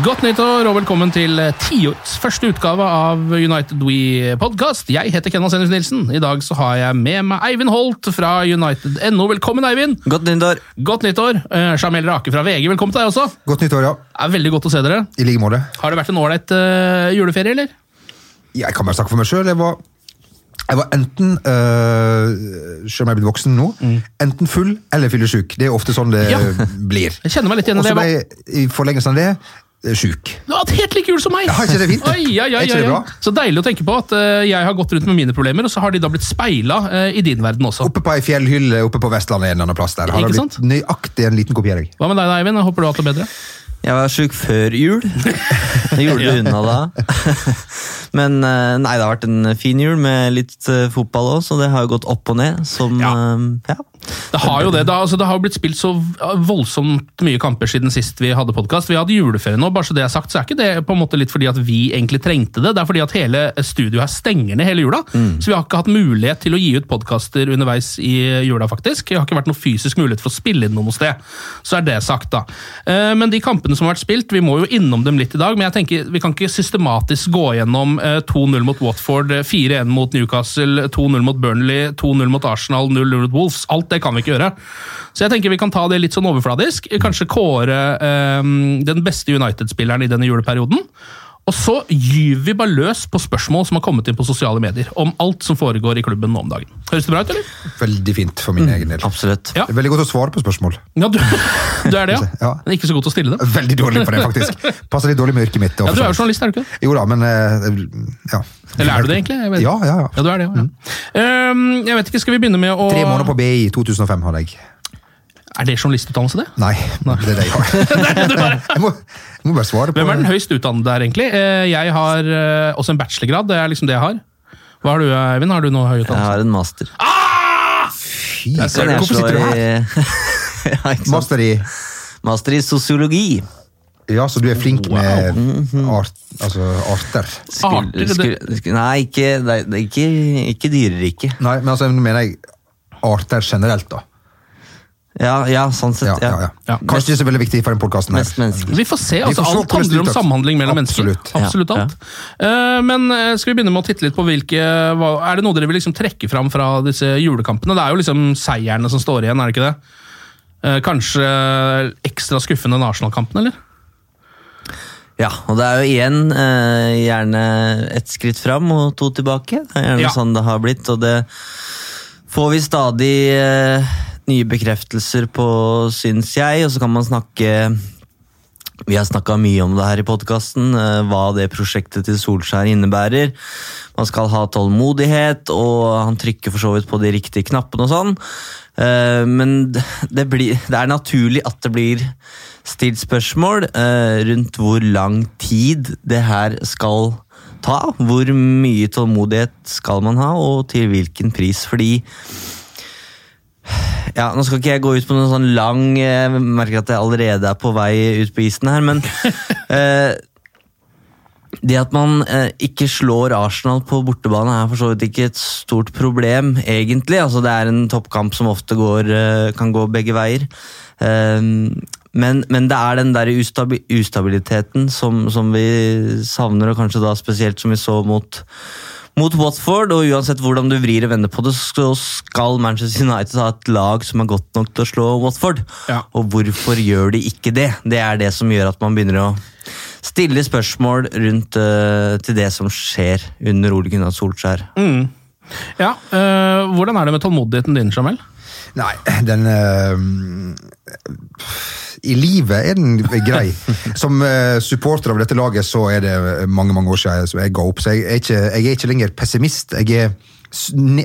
Godt nyttår og velkommen til tiårets første utgave av United We Podcast. Jeg heter Kenna Senus Nilsen. I dag så har jeg med meg Eivind Holt fra United.no. Velkommen, Eivind! Godt nyttår. Godt nyttår. Eh, Jamel Rake fra VG, velkommen til deg også. Godt nyttår, ja. Det er veldig godt å se dere. I like måte. Har det vært en ålreit uh, juleferie, eller? Jeg kan bare snakke for meg sjøl. Jeg, var- jeg var enten øh, Selv om jeg er blitt voksen nå, enten full eller fyllesyk. Det er ofte sånn det Mm. Ja. blir. Jeg kjenner meg litt igjen i Og så det. ble jeg i forlengelsen av det sjuk. Ja, helt like jul som meg! Ja, ikke det fint? Oi, ja, ja, ja? Så deilig å tenke på at eh, jeg har gått rundt med mine problemer, og så har de da blitt speila eh, i din verden også. Oppe på ei fjellhylle oppe på Vestlandet en eller annen plass der. Har Ikke det sant? blitt nøyaktig en liten kopiering. Hva med deg, da, Eivind? Håper du har hatt det bedre. Jeg var sjuk før jul. Jeg gjorde det unna da. Men eh, nei, det har vært en fin jul med litt eh, fotball òg, så det har jo gått opp og ned. Som Ja. eh, ja. Det har jo det. Det har, altså, det har blitt spilt så voldsomt mye kamper siden sist vi hadde podkast. Vi hadde juleferie nå, bare så det er sagt, så er ikke det på en måte litt fordi at vi egentlig trengte det. Det er fordi at hele studioet her stenger ned hele jula. Så vi har ikke hatt mulighet til å gi ut podkaster underveis i jula, faktisk. Det har ikke vært noe fysisk mulighet for å spille inn noe sted. Så er det sagt, da. Eh, Men de kampene som har vært spilt, vi må jo innom dem litt i dag, men jeg tenker vi kan ikke systematisk gå gjennom eh, 2-0 mot Watford, eh, 4-1 mot Newcastle, 2-0 mot Burnley, 2-0 mot Arsenal, 0-0 mot Wolves. Alt det kan vi ikke gjøre. Så jeg tenker vi kan ta det litt sånn overfladisk. Kanskje kåre um, den beste United-spilleren i denne juleperioden. Og så gyver vi bare løs på spørsmål som har kommet inn på sosiale medier. Om alt som foregår i klubben nå om dagen. Høres det bra ut, eller? Veldig fint for min egen del. Absolutt. Ja. Det er veldig godt å svare på spørsmål. Ja, du, du er det, ja? Ja. Men ikke så god til å stille dem. Veldig dårlig på det, faktisk. Passer litt dårlig med yrket mitt. Ja, Du er jo journalist, er du ikke det? Jo da, men øh, ja. Eller er du det, egentlig? Jeg vet. Ja, ja, ja. Ja, du er det, ja. Ehm, jeg vet ikke, Skal vi begynne med å Tre måneder på BI i 2005 hadde jeg. Er det journalistutdannelse, det? Nei, det er det jeg har. jeg, må, jeg må bare svare på Hvem er den høyst utdannede der, egentlig? Eh, Jeg har eh, også en bachelorgrad. Det er liksom det jeg har. Hva har du, Eivind? Har du noe høy Jeg har en master. Fy, Kan jeg Hvorfor sitter du her? i- ja, ikke sant? Master i Master i sosiologi. Ja, så du er flink med art, altså arter? Skulle, skulle, nei, ikke, ikke, ikke dyreriket. Nei, men altså, mener jeg arter generelt, da. Ja, ja, sånn sett. Ja, ja, ja. Ja. Kanskje ikke så veldig viktig for den podkasten. Vi får se. Altså får se Alt handler om samhandling mellom mennesker. Absolutt. Absolutt Ja, alt. Uh, Men eh, skal vi begynne med å titte litt på hvilke hva, Er det noe dere vil liksom trekke fram fra disse julekampene? Det er jo liksom seierne som står igjen, er det ikke det? Uh, Kanskje ekstra skuffende enn Arsenal-kampen, eller? Ja, og det er jo igjen eh, gjerne ett skritt fram og to tilbake. Det er gjerne Ja. sånn det har blitt, og det får vi stadig eh, nye bekreftelser på, syns jeg. Og så kan man snakke Vi har snakka mye om det her i podkasten, eh, hva det prosjektet til Solskjær innebærer. Man skal ha tålmodighet, og han trykker for så vidt på de riktige knappene og sånn. Eh, Men det, blir, det er naturlig at det blir stilt spørsmål eh, rundt hvor lang tid det her skal ta. Hvor mye tålmodighet skal man ha, og til hvilken pris. Fordi Ja, Nå skal ikke jeg gå ut på noen sånn lang Jeg merker at jeg allerede er på vei ut på isen her, men eh, Det at man eh, ikke slår Arsenal på bortebane, er for så vidt ikke et stort problem, egentlig. Altså, det er en toppkamp som ofte går, eh, kan gå begge veier. Eh, men, men det er den der ustabi ustabiliteten som, som vi savner, og kanskje da spesielt som vi så mot mot Watford, og uansett hvordan du vrir og vender på det, så skal Manchester United ha et lag som er godt nok til å slå Watford. Ja. Og hvorfor gjør de ikke det? Det er det som gjør at man begynner å stille spørsmål rundt uh, til det som skjer under Ole Gunnar Solskjær. Mm. Ja, øh, Hvordan er det med tålmodigheten din, Jamel? Nei, den uh, I livet er den grei. Som uh, supporter av dette laget så er det mange mange år siden jeg, ga opp. Så jeg er, ikke, jeg er ikke lenger pessimist. Jeg er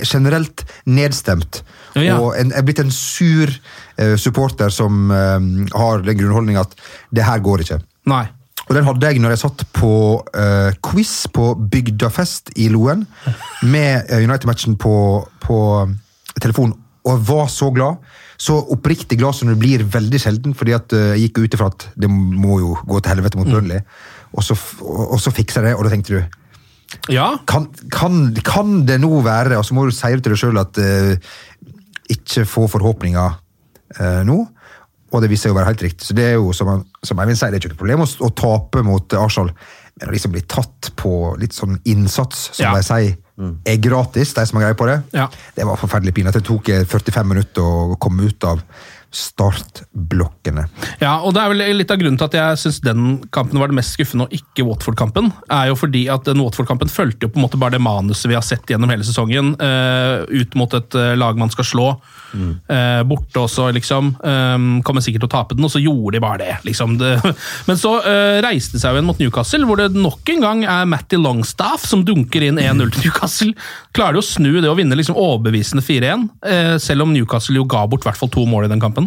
generelt nedstemt. Ja. Og en, jeg er blitt en sur uh, supporter som har den grunnholdninga at det her går ikke. Nei. Og den hadde jeg når jeg satt på uh, quiz på Bygdafest i Loen med United-matchen på, på telefon, og jeg var så glad. Så oppriktig glad som det blir veldig sjelden, fordi at uh, jeg gikk ut ifra at det må jo gå til helvete mot Burnley. Og, så, og, og så fiksa jeg det, og da tenkte du Ja. kan, kan, kan det nå være Og så må du si det til deg sjøl at ikke få forhåpninger nå. Og det viser seg å være helt riktig. Så det er jo, som, som Eivind sier, det er ikke noe problem å, å tape mot Arsenal, men å liksom bli tatt på litt sånn innsats, som Ja. de sier, er gratis, de som har greie på det, Ja. det var forferdelig pinlig. Det tok 45 minutter å komme ut av startblokkene. Ja, og det er vel litt av grunnen til at jeg syns den kampen var det mest skuffende, og ikke Watford-kampen. er jo fordi at den Watford-kampen fulgte jo på en måte bare det manuset vi har sett gjennom hele sesongen. Uh, ut mot et uh, lag man skal slå. eh, borte også, liksom. Um, kommer sikkert til å tape den, og så gjorde de bare det. liksom. Det, men så reiste de seg jo igjen mot Newcastle, hvor det nok en gang er Matty Longstaff som dunker inn 1-0 til Newcastle. Klarer de å snu det og vinne liksom overbevisende 4-1, eh, selv om Newcastle jo ga bort i hvert fall to mål i den kampen.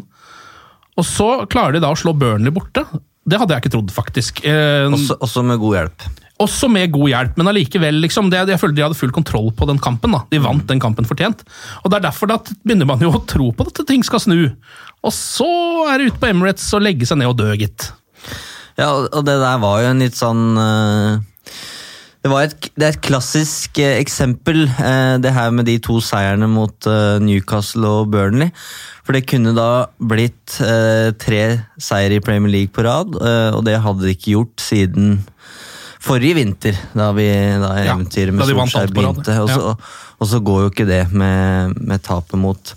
Og så klarer de da å slå Burnley borte. Det hadde jeg ikke trodd, faktisk. Eh, Også, også med god hjelp. også med god hjelp, men allikevel, liksom, det, jeg følte de hadde full kontroll på den kampen. da. De vant den kampen fortjent. Og det er derfor da begynner man jo å tro på at ting skal snu. Og så er det ute på Emirates og legge seg ned og dø, gitt. Ja, og det der var jo en litt sånn eh, det, var et, det er et klassisk eh, eksempel, eh, det her med de to seierne mot eh, Newcastle og Burnley. For det kunne da blitt tre seier i Premier League på rad, og det hadde de ikke gjort siden forrige vinter, da, vi, da eventyret med da Solskjær begynte. Og så, og så går jo ikke det med, med tapet mot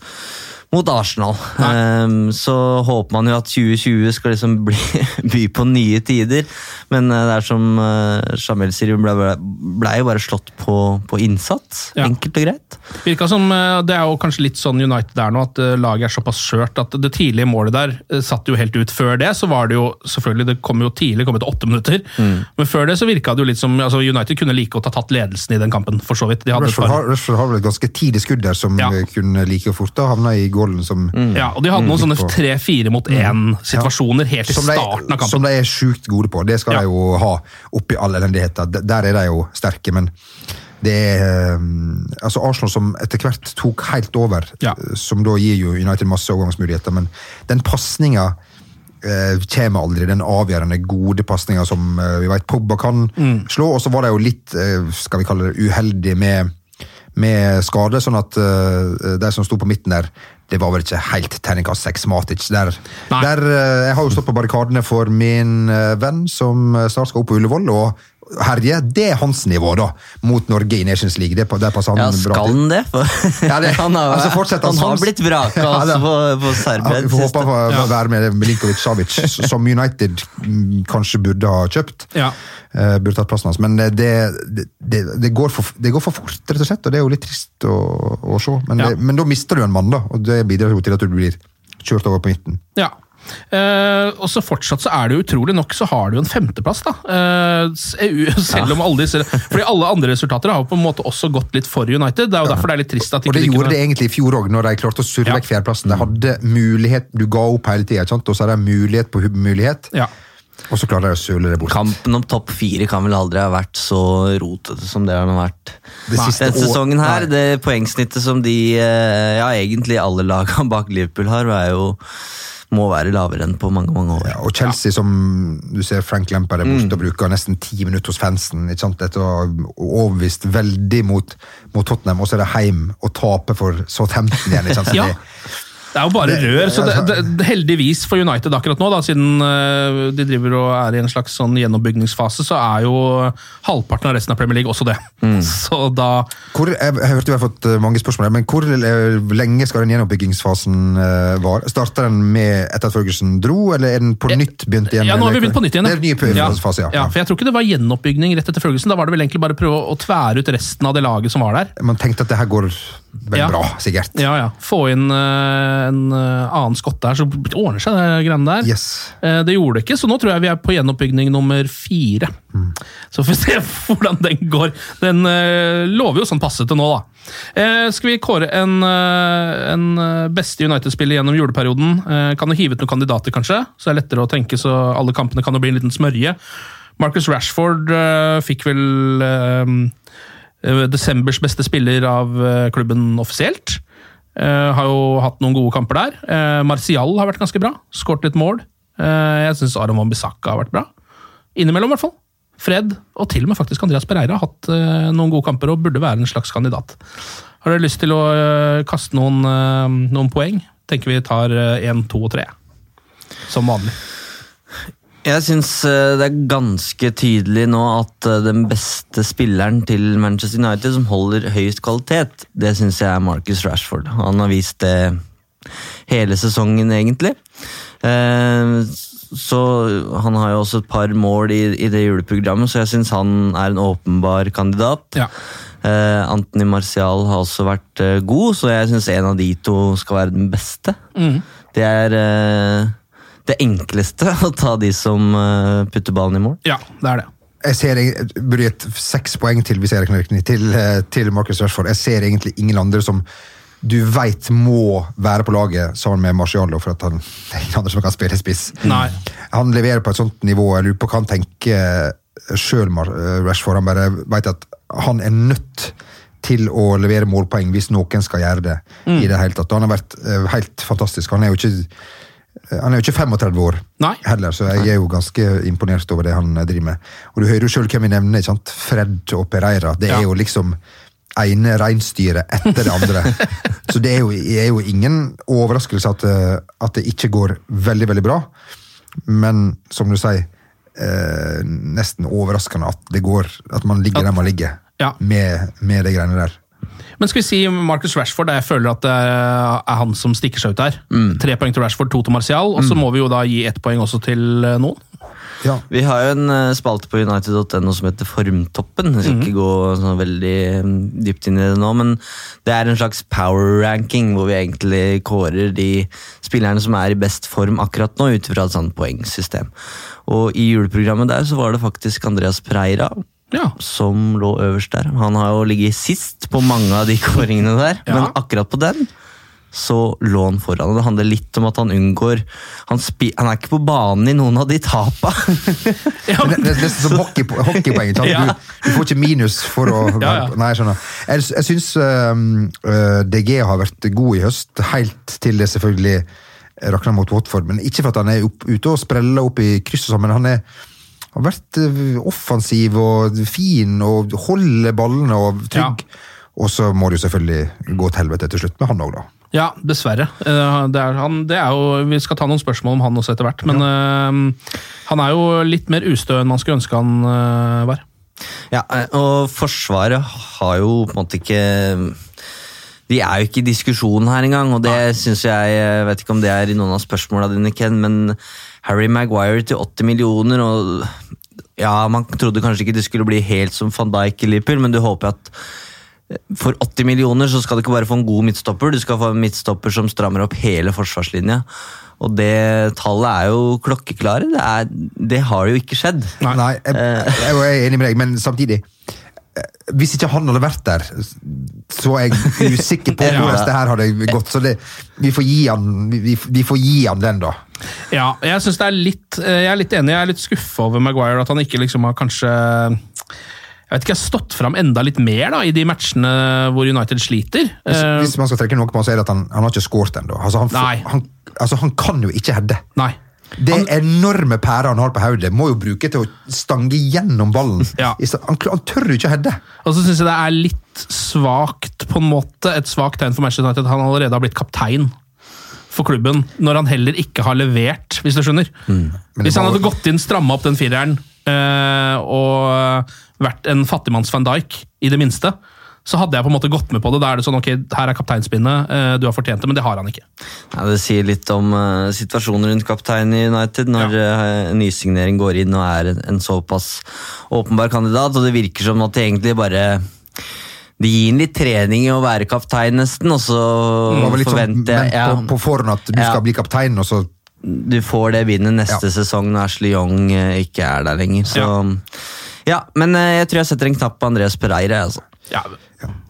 mot Arsenal. Um, så håper man jo at 2020 skal liksom bli, by på nye tider. Men eh, det er som uh, Jamel sier, hun ble, ble jo bare slått på, på innsats. Ja. Enkelt og greit. Virka som, eh, Det er jo kanskje litt sånn United er nå, at laget er såpass skjørt at det tidlige målet der satt jo helt ut. Før det så var det jo selvfølgelig, det kom jo tidlig, kom etter åtte minutter. Men før det så virka det jo litt som altså United kunne like godt ha tatt ledelsen i den kampen, for så vidt. De hadde et har, Rushford har vel et ganske tidlig skudd der som Ja. kunne like fort ha havna i goalen som Ja, og de hadde noen sånne tre-fire mot én-situasjoner helt i starten av kampen. som de er sjukt gode på. Det skal de jo ha oppi all elendigheter. D- Der er de jo sterke, men det er um, altså Arsenal som etter hvert tok helt over, Ja. som da gir jo United masse overgangsmuligheter, men den pasninga eh, kommer aldri. Den avgjørende gode pasninga som eh, vi vet Pogba kan Mm. slå. Og så var de jo litt, eh, skal vi kalle det, uheldige med, med skade, sånn at eh, de som sto på midten der, det var vel ikke helt terningkast seks Matic. Der, der eh, Jeg har jo stått på barrikadene for min eh, venn som eh, snart skal opp på Ullevål. og herje, det er hans nivå, da, mot Norge i Nations League. Det, der passer han Ja, bra skal til. han det? Ja, det- han har, altså, han han har blitt vraka Ja, på, på Serbia. vi får håpe han Ja. være med Milinkovic Savic, som United kanskje burde ha kjøpt. Ja. Uh, burde tatt plassen hans. Men det, det, det, det, går for, det går for fort, rett og slett, og det er jo litt trist å, å se. Men, Ja. det, men da mister du en mann, da, og det bidrar jo til at du blir kjørt over på midten. Ja. Eh, og så fortsatt så er det utrolig nok så har du en femteplass, da. Eh, selv om alle disse Fordi alle andre resultater har på en måte også gått litt for United. Det er jo derfor det er litt trist at Og det gjorde kunne- det egentlig i fjor òg, når de klarte å surre vekk fjerdeplassen. De hadde mulighet, du ga opp hele tida, og så er det mulighet på mulighet. Ja. Og så klarer de å søle det bort. Kampen om topp fire kan vel aldri ha vært så rotete som det har vært. Det siste Denne sesongen her, Nei. det poengsnittet som de, eh, ja egentlig alle lagene bak Liverpool har, er jo, må være lavere enn på mange, mange år. Ja, og Chelsea, som du ser Frank Lampard er Mm. og bruker nesten ti minutter hos fansen. ikke sant? Etter å ha overbevist veldig mot, mot Tottenham, og så er det heim og tape for Southampton igjen. ikke sant? Ja. Det- er jo bare Det- rør, så det, det, heldigvis for United akkurat nå, da, siden eh, de driver og er i en slags sånn gjenoppbyggingsfase, så er jo halvparten av resten av Premier League også det. Så da Hvor, jeg, jeg hørte vi har fått eh, mange spørsmål, men hvor eh, lenge skal den gjenoppbyggingsfasen vare? Starter den med etter at Ferguson dro, eller er den på nytt begynt igjen? Ja, nå har vi begynt på nytt igjen. Det er en ny ja. fase, ja. ja. For jeg tror ikke det var gjenoppbygging rett etter Ferguson. Da var det vel egentlig bare å prøve å tvære ut resten av det laget som var der. Man tenkte at det her går vel Ja. bra, sikkert. Ja, ja. Få inn uh, en eh, annen skotte her, så ordner seg det greiene der. Yes. Uh, det gjorde det ikke, så nå tror jeg vi er på gjenoppbygning nummer fire. Så får vi se hvordan den går. Den uh, lover jo sånn passe til nå, da. Skal vi kåre en, en beste United-spiller gjennom juleperioden? Kan jo hive ut noen kandidater, kanskje, så det er lettere å tenke, så alle kampene kan jo bli en liten smørje. Marcus Rashford fikk vel desembers beste spiller av eh, klubben offisielt. Eh, har jo hatt noen gode kamper der. Eh, Martial har vært ganske bra. Skåret litt mål. Eh, jeg syns Aron Wambisaka har vært bra. Innimellom, i hvert fall. Fred, og til og med faktisk Andreas Pereira, har hatt eh, noen gode kamper og burde være en slags kandidat. Har dere lyst til å eh, kaste noen, eh, noen poeng? Tenker vi tar én, to og tre. Som vanlig. Jeg syns eh, det er ganske tydelig nå at eh, den beste spilleren til Manchester United som holder høyest kvalitet, det syns jeg er Marcus Rashford. Han har vist det hele sesongen, egentlig. Eh, Så Han har jo også et par mål i, i det juleprogrammet, så jeg syns han er en åpenbar kandidat. Ja. Anthony Martial har også vært god, så jeg syns en av de to skal være den beste. Mm. Det er det enkleste å ta de som eh, putter ballen i mål. Ja, det er det. Jeg ser, jeg burde gitt seks poeng til, hvis regner riktig, til, eh, til Marcus Rashford. Jeg ser egentlig ingen andre som du veit må være på laget sammen med Marcialo, for at han det er ingen andre som kan spille spiss. Nei. Han leverer på et sånt nivå, jeg lurer på hva han tenker sjøl, Rashford. Han bare veit at han er nødt til å levere målpoeng hvis noen skal gjøre det. i det hele tatt. Han har vært eh, helt fantastisk. Han er jo ikke, eh, han er jo ikke 35 år Nei. heller, så jeg er jo ganske imponert over det han eh, driver med. Og Du hører jo sjøl hvem vi nevner. ikke sant? Fred og Pereira. Det er Ja. jo liksom ene reinsdyret etter det andre. så det er jo, er jo ingen overraskelse at, eh, at det ikke går veldig, veldig bra. Men som du sier, eh, nesten overraskende at det går, at man ligger der man ligger Ja. med, med de greiene der. Men skal vi si Marcus Rashford, der jeg føler at det er han som stikker seg ut her. Tre poeng til Rashford, to til Martial, og så må vi jo da gi ett poeng også til eh, noen. Ja. Vi har jo en eh, spalte på United.no som heter Formtoppen. Jeg skal ikke gå så veldig mm, dypt inn i det nå, men det er en slags power ranking hvor vi egentlig kårer de spillerne som er i best form akkurat nå, ut fra et sånt poengsystem. Og i juleprogrammet der så var det faktisk Andreas Preira Ja. som lå øverst der. Han har jo ligget sist på mange av de kåringene der, Ja. men akkurat på den så lå han foran. og Det handler litt om at han unngår Han, spi, han er ikke på banen i noen av de tapa. Ja, Det, det er nesten som hockey, hockeypoeng. Ja. Du, du får ikke minus for å Ja, ja. Nei, jeg skjønner. Jeg, jeg syns DG har vært god i høst, helt til det selvfølgelig rakna mot Watford. Men ikke for at han er opp, ute og spreller opp i kryss og sånn, men han er har vært eh, offensiv og fin og holder ballene og trygg. Og så må det jo selvfølgelig gå til helvete til slutt med han òg, da. Ja, dessverre. Eh, Det er, han, det er jo, vi skal ta noen spørsmål om han også etter hvert, men eh, han er jo litt mer ustø enn man skulle ønske han eh, var. Ja, og Forsvaret har jo på en måte ikke De er jo ikke i diskusjonen her engang, og det syns jeg Jeg vet ikke om det er i noen av spørsmåla dine, Ken, men Harry Maguire til 80 millioner og Ja, man trodde kanskje ikke det skulle bli helt som van Dijk i Liverpool, men du håper at for 80 millioner så skal du ikke bare få en god midtstopper, du skal få en midtstopper som strammer opp hele forsvarslinja. Og det tallet er jo klokkeklare. Det, er, det har jo ikke skjedd. Nei. Nei, jeg, jeg, er enig med deg, men samtidig Hvis ikke han hadde vært der så er jeg usikker på Ja. det her hadde gått. Så det, vi, får han, vi, vi får gi han den, da. Ja, jeg synes det er litt eh, Jeg er litt enig, jeg er litt skuffa over Maguire. At han ikke liksom har kanskje Jeg vet ikke, har stått fram enda litt mer da, i de matchene hvor United sliter. Hvis, Eh, hvis man skal trekke noe på han, så er det at han, han har ikke skåret ennå. Altså, han, altså, han kan jo ikke heade. Nei. Det enorme pæra han har på hodet, må jo bruke til å stange gjennom ballen. Ja. Han, han tør jo ikke heade. Og så syns jeg det er litt svakt, på en måte, et svakt tegn for Manchester United at han allerede har blitt kaptein for klubben, når han heller ikke har levert, hvis du skjønner. Hvis han hadde gått inn, stramma opp den fireren øh, og vært en fattigmanns van Dijk, i det minste, så hadde jeg på en måte gått med på det. Da er det sånn, ok, her er kapteinspinnet, eh, du har fortjent det, men det har han ikke. Ja, det sier litt om uh, situasjonen rundt kapteinen i United, når eh, en nysignering går inn og er en, en såpass åpenbar kandidat. Og det virker som at det egentlig bare Det gir inn litt trening i å være kaptein, nesten, og så mm. forventer litt sånn jeg ja, på, på forhånd at du Ja. skal bli kaptein, og så Du får det bindet neste Ja. sesong når Ashley Young ikke er der lenger. Så ja, men jeg tror jeg setter en knapp på Andreas Pereira. Altså. Ja,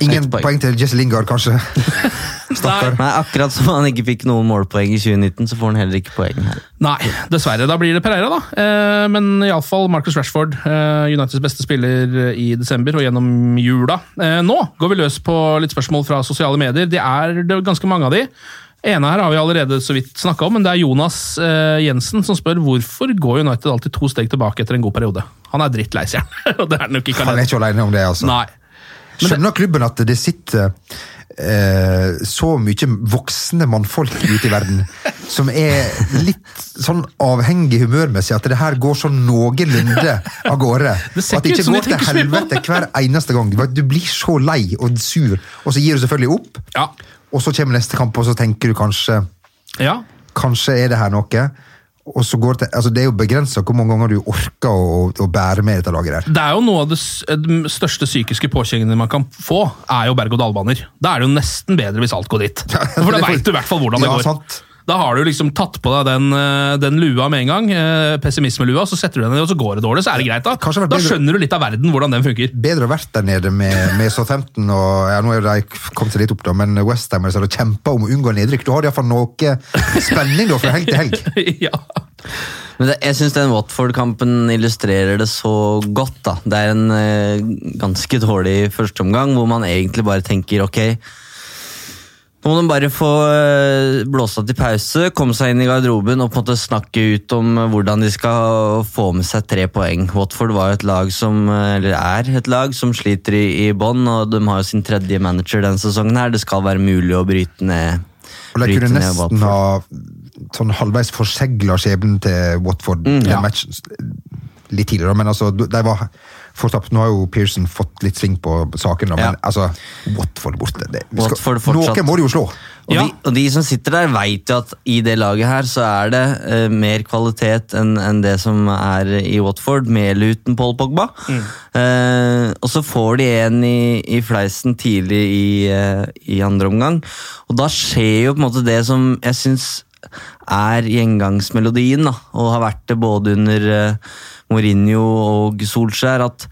Ingen poeng. poeng til Jesse Lingard, kanskje. Nei, Nei, Akkurat som han ikke fikk noen målpoeng i 2019, så får han heller ikke poeng her. Nei, dessverre. Da blir det Pereira, da. Eh, men iallfall Marcus Rashford, eh, Uniteds beste spiller eh, i desember og gjennom jula. Eh, nå går vi løs på litt spørsmål fra sosiale medier. Det er det er ganske mange av de. ene her har vi allerede så vidt snakka om, men det er Jonas eh, Jensen som spør hvorfor går United alltid to steg tilbake etter en god periode. Han er drittlei seg, det er han ikke Han er ikke alene om det, altså. Nei. Skjønner klubben at det sitter eh, så mye voksne mannfolk ute i verden som er litt sånn avhengig humørmessig, at det her går sånn noenlunde av gårde. Det At det ikke går til helvete hver eneste gang. Du blir så lei og sur, og så gir du selvfølgelig opp. Ja. Og så kommer neste kamp, og så tenker du kanskje ja. Kanskje er det her noe. Og så går det, altså det er jo begrensa hvor mange ganger du orker å, å bære med dette laget der. Det er jo noe av det s- de største psykiske påkjenningene man kan få, er jo berg-og-dal-baner. Da er det jo nesten bedre hvis alt går dit. For da det veit du i hvert fall hvordan det Ja, går. sant. Da har du liksom tatt på deg den, eh, den lua med en gang, eh, pessimismelua, så setter du den ned, og så går det dårlig, så er det greit. Da Kanskje Da skjønner du litt av verden, hvordan den funker. Bedre å vært der nede med, med Southampton og ja, nå er de kommet seg litt opp, da, men Westham har kjempa om å unngå nedrykk. Du har iallfall noe spenning da, fra helg til helg. ja. Men det, jeg syns den Watford-kampen illustrerer det så godt. da. Det er en eh, ganske dårlig førsteomgang, hvor man egentlig bare tenker ok Nå må de bare få uh, blåst av til pause, komme seg inn i garderoben og på en måte snakke ut om eh, hvordan de skal få med seg tre poeng. Watford var et lag som, eh, eller er et lag som sliter i, i bånn, og de har jo sin tredje manager denne sesongen. her. Det skal være mulig å bryte ned Og de kunne nesten ha sånn halvveis forsegla skjebnen til Watford Mm, ja. matchen litt tidligere, men altså, de var fortapt. Nå har jo Pearson fått litt sving på saken, men Ja. altså, Watford borte det, vi skal, Watford Noen må de jo slå! Og, Ja. de, og de som sitter der, veit jo at i det laget her så er det uh, mer kvalitet enn en det som er i Watford, med eller uten Paul Pogba. Eh, og så får de en i, i fleisen tidlig i, uh, i andre omgang. Og da skjer jo på en måte det som jeg syns er gjengangsmelodien, da, og har vært det både under Mourinho og Solskjær, at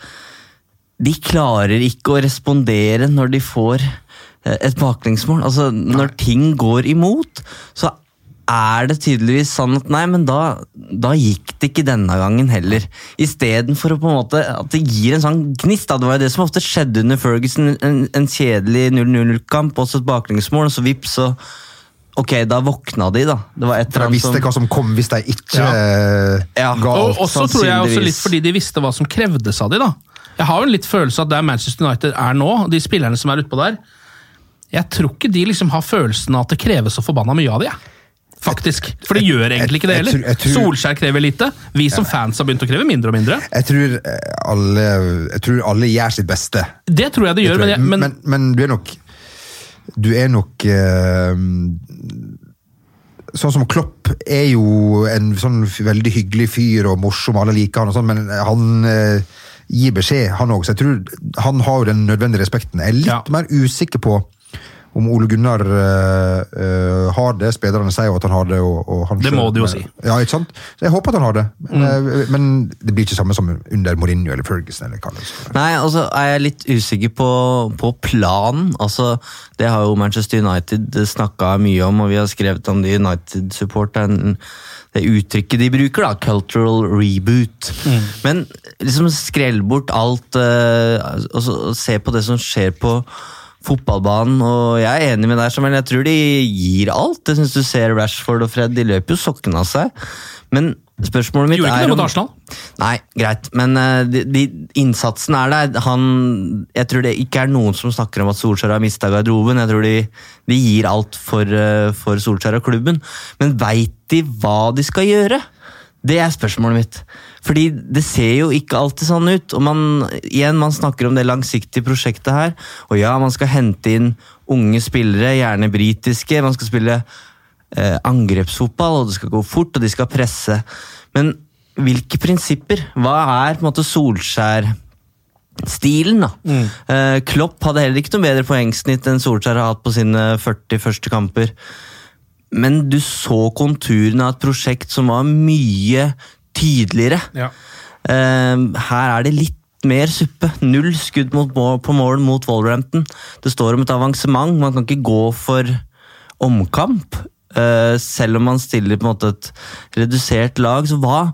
de klarer ikke å respondere når de får eh, et baklengsmål. Altså, når ting går imot, så er det tydeligvis sånn at nei, men da, da gikk det ikke denne gangen heller. Istedenfor at det gir en sånn gnist. Det var jo det som ofte skjedde under Ferguson. En, en kjedelig 0-0-kamp, også et baklengsmål, og så vips, så Ok, da våkna de, da. Det var et For de visste som hva som kom hvis de ikke Ja. eh, Ja. ga Og alt. også tror jeg også litt fordi de visste hva som krevdes av de da. Jeg har jo en litt følelse av at der Manchester United er nå, de spillerne som er utpå der, jeg tror ikke de liksom har følelsen av at det kreves så forbanna mye av de, jeg. Faktisk. For det gjør egentlig ikke det jeg- jeg heller. jeg tror- Solskjær krever lite. Vi som fans har begynt å kreve mindre og mindre. Jeg tror eh, alle, jeg tror alle gjør sitt beste. Det tror jeg de Det gjør, men, jeg. jeg, men, men, men du er nok Du er nok eh, Sånn som Klopp er jo en sånn veldig hyggelig fyr og morsom, alle liker han og sånn, men han eh, gir beskjed, han òg. Så jeg tror han har jo den nødvendige respekten. Jeg er litt Ja. mer usikker på om Ole Gunnar uh, eh, har det. Spillerne sier jo at han har det. Og, og han Det må de jo si. Ja, ikke sant? Så jeg håper at han har det. Men, eh, men det blir ikke samme som under Mourinho eller Ferguson. eller hva det er. Nei, altså er jeg litt usikker på, på planen. Altså, det har jo Manchester United snakka mye om, og vi har skrevet om det United-supporteren. Det uttrykket de bruker, da, cultural reboot. Men liksom skrell bort alt, uh, og så se på det som skjer på fotballbanen. Og jeg er enig med deg, men Jeg tror de gir alt. Jeg synes du ser Rashford og Fred, de løper jo sokkene av seg. Men spørsmålet mitt Gjorde ikke er det mot Arsenal? Nei, greit, men eh, de, de, innsatsen er der. Han, jeg tror det ikke er noen som snakker om at Solskjær har mista garderoben. Jeg tror de, de gir alt for, eh, for Solskjær og klubben. Men veit de hva de skal gjøre? Det er spørsmålet mitt. Fordi det ser jo ikke alltid sånn ut. Og man, igjen, man snakker om det langsiktige prosjektet her. Og ja, man skal hente inn unge spillere, gjerne britiske. Man skal spille eh, angrepsfotball, og det skal gå fort, og de skal presse. Men hvilke prinsipper? Hva er på en måte Solskjær Stilen, da. Eh, Klopp hadde heller ikke noe bedre poengsnitt enn Solskjær har hatt på sine 40 første kamper. Men du så konturene av et prosjekt som var mye tydeligere. Ja. Uh, her er det litt mer suppe. Null skudd mot på mål mot Wolverhampton. Det står om et avansement. Man kan ikke gå for omkamp. Uh, selv om man stiller på en måte et redusert lag. Så hva,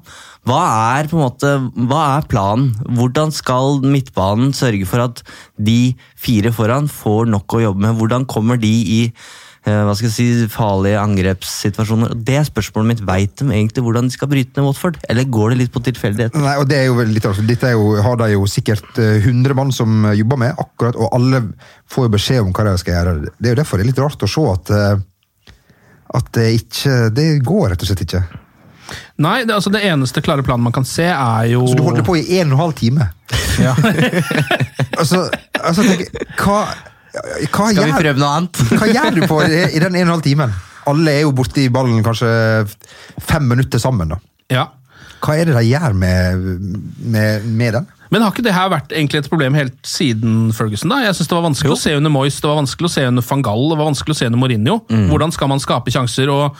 hva, er på en måte, hva er planen? Hvordan skal midtbanen sørge for at de fire foran får nok å jobbe med? Hvordan kommer de i hva skal jeg si, farlige angrepssituasjoner? Det er spørsmålet mitt. Veit de egentlig hvordan de skal bryte ned Watford? Eller går det litt på tilfeldighet? Nei, og det er jo litt, altså, Dette er jo, har de jo sikkert eh, 100 mann som eh, jobber med, akkurat, og alle får jo beskjed om hva de skal gjøre. Det er jo derfor det er litt rart å se at, eh, at det ikke Det går rett og slett ikke. Nei, det, altså det eneste klare planen man kan se, er jo Så du holder på i en og en halv time. Ja. altså, altså tenk, hva, hva, Skal vi gjør, prøve noe annet? hva gjør du på i, i den en og en halv timen? Alle er jo borti ballen kanskje fem minutter sammen. da. ja. Hva er det de gjør med, med, med den? Men har ikke det her vært egentlig et problem helt siden Ferguson? da? Jeg synes Det var vanskelig å se under Moyes, det var vanskelig å se under van Gaal, det var vanskelig å se under Mourinho. Hvordan skal man skape sjanser? og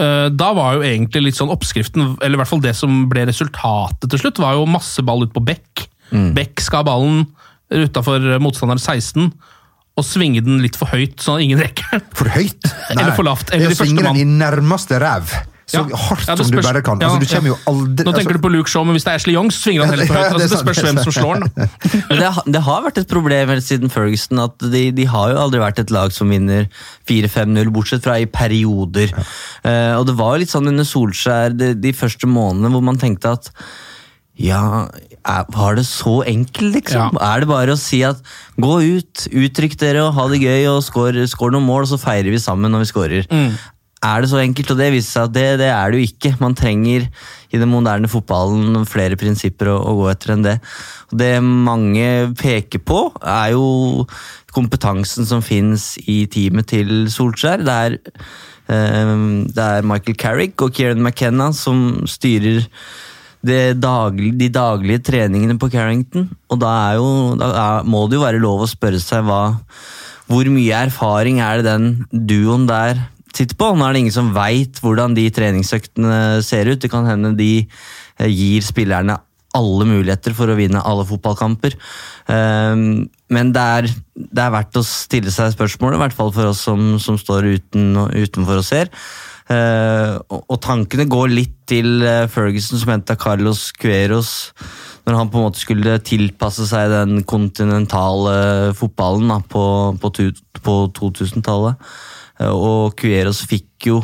øh, Da var jo egentlig litt sånn oppskriften, eller i hvert fall det som ble resultatet til slutt, var jo masse ball ut på Beck. Beck skal ha ballen utafor motstander 16. Og svinge den litt for høyt, sånn at ingen rekker den. For høyt? Eller for lavt, eller det svinger å svinge den i nærmeste ræv. Så Ja. hardt Ja, som du bare kan. ja, altså, du ja. kommer jo aldri Nå tenker altså, du på Luke Shaw, men hvis det er Ashley Young, så svinger han heller for høyt. det Altså, det sant, spørs det hvem som slår den. Det, det har vært et problem helt siden Ferguson at de, de har jo aldri vært et lag som vinner 4-5-0, bortsett fra i perioder. Eh, og det var jo litt sånn under Solskjær de, de første månedene hvor man tenkte at ja, er, det så enkelt, liksom? Ja. Er det bare å si at gå ut, uttrykk dere og ha det gøy og skår, noen mål, og så feirer vi sammen når vi scorer? Er det så enkelt? Og det viser seg at det, det er det jo ikke. Man trenger i den moderne fotballen flere prinsipper å, å gå etter enn det. Og det mange peker på, er jo kompetansen som finnes i teamet til Solskjær. Det er, eh, det er Michael Carrick og Kieran McKenna som styrer det daglig, de daglige treningene på Carrington. Og da, jo, da er, må det jo være lov å spørre seg hva, hvor mye erfaring er det den duoen der sitter på. Nå er det ingen som veit hvordan de treningsøktene ser ut. Det kan hende de eh, gir spillerne alle muligheter for å vinne alle fotballkamper. Ehm, Men det er, det er verdt å stille seg spørsmålet, i hvert fall for oss som, som står uten, utenfor og ser. Eh, og, tankene går litt til eh, Ferguson som henta Carlos Cueros når han på en måte skulle tilpasse seg den kontinentale fotballen da, på, på, på 2000-tallet. Uh, Og Cueros fikk jo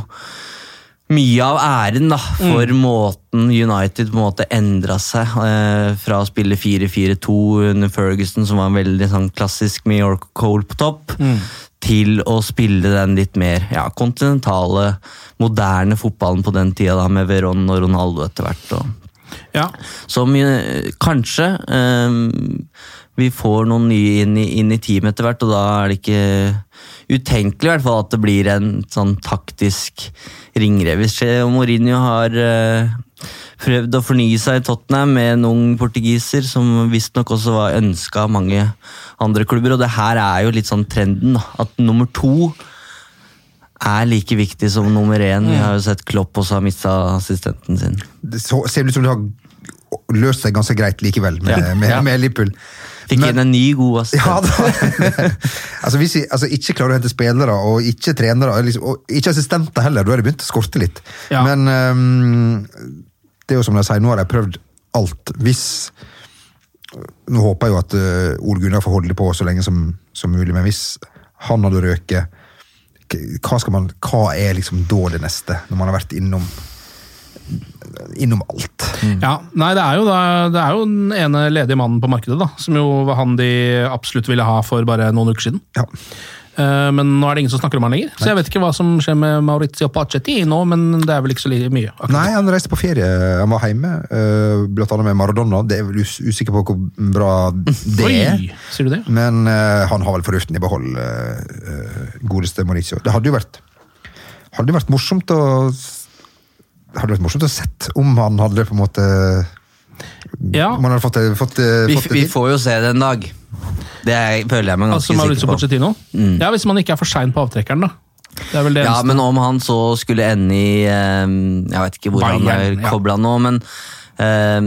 mye av æren da, for måten United på en måte endra seg uh, fra å spille 4-4-2 under Ferguson, som var en veldig sånn, klassisk med York Cole på topp, til å spille den litt mer ja, kontinentale, moderne fotballen på den tida, da, med Verón og Ronaldo etter hvert. Og, Ja. som kanskje um, vi får noen nye inn i, inn i teamet etter hvert, og da er det ikke utenkelig i hvert fall at det blir en sånn taktisk ringrev. Hvis Mourinho har eh, prøvd å fornye seg i Tottenham med en ung portugiser som visstnok også var ønska av mange andre klubber. Og det her er jo litt sånn trenden. At nummer to er like viktig som nummer én. Vi har jo sett Klopp også har mista assistenten sin. Det så, ser ut som det har løst seg ganske greit likevel med, Ja. med, Ja. med Liverpool. Fikk inn en ny god assistent. Ja, da. altså, hvis vi altså, ikke klarer å hente spillere, og ikke trenere, liksom, og ikke assistenter heller, da er det begynt å skorte litt. Ja. Men um, det er jo som de sier, nå har de prøvd alt. Hvis Nå håper jeg jo at uh, Ole Gunnar får holde på så lenge som, som mulig, men hvis han hadde røket, hva, skal man, hva er liksom da det neste, når man har vært innom innom alt? Ja, nei, det er, jo da, det er jo den ene ledige mannen på markedet, da, som jo var han de absolutt ville ha for bare noen uker siden. Ja. Eh, Men nå er det ingen som snakker om han lenger, så jeg vet ikke hva som skjer med Maurizio Pacettino, men det er vel ikke så mye. akkurat. Nei, han reiste på ferie. Han var hjemme, eh, blant annet med Maradona. Det er vel us usikker på hvor bra det er. Oi, sier du det? Men uh, han har vel fornuften i behold, eh, eh, godeste Maurizio. Det hadde jo vært hadde vært morsomt å hadde vært morsomt å sett om han hadde på en måte Ja. Om han hadde fått, fått, Vi, fått det vi får jo se det en dag. Det er, føler jeg meg ganske Altså sikker på. Mm. Ja, Hvis man ikke er for sein på avtrekkeren, da. Det er vel det Ja, eneste. men om han så skulle ende i eh, Jeg vet ikke hvor han er er ja. nå, men eh,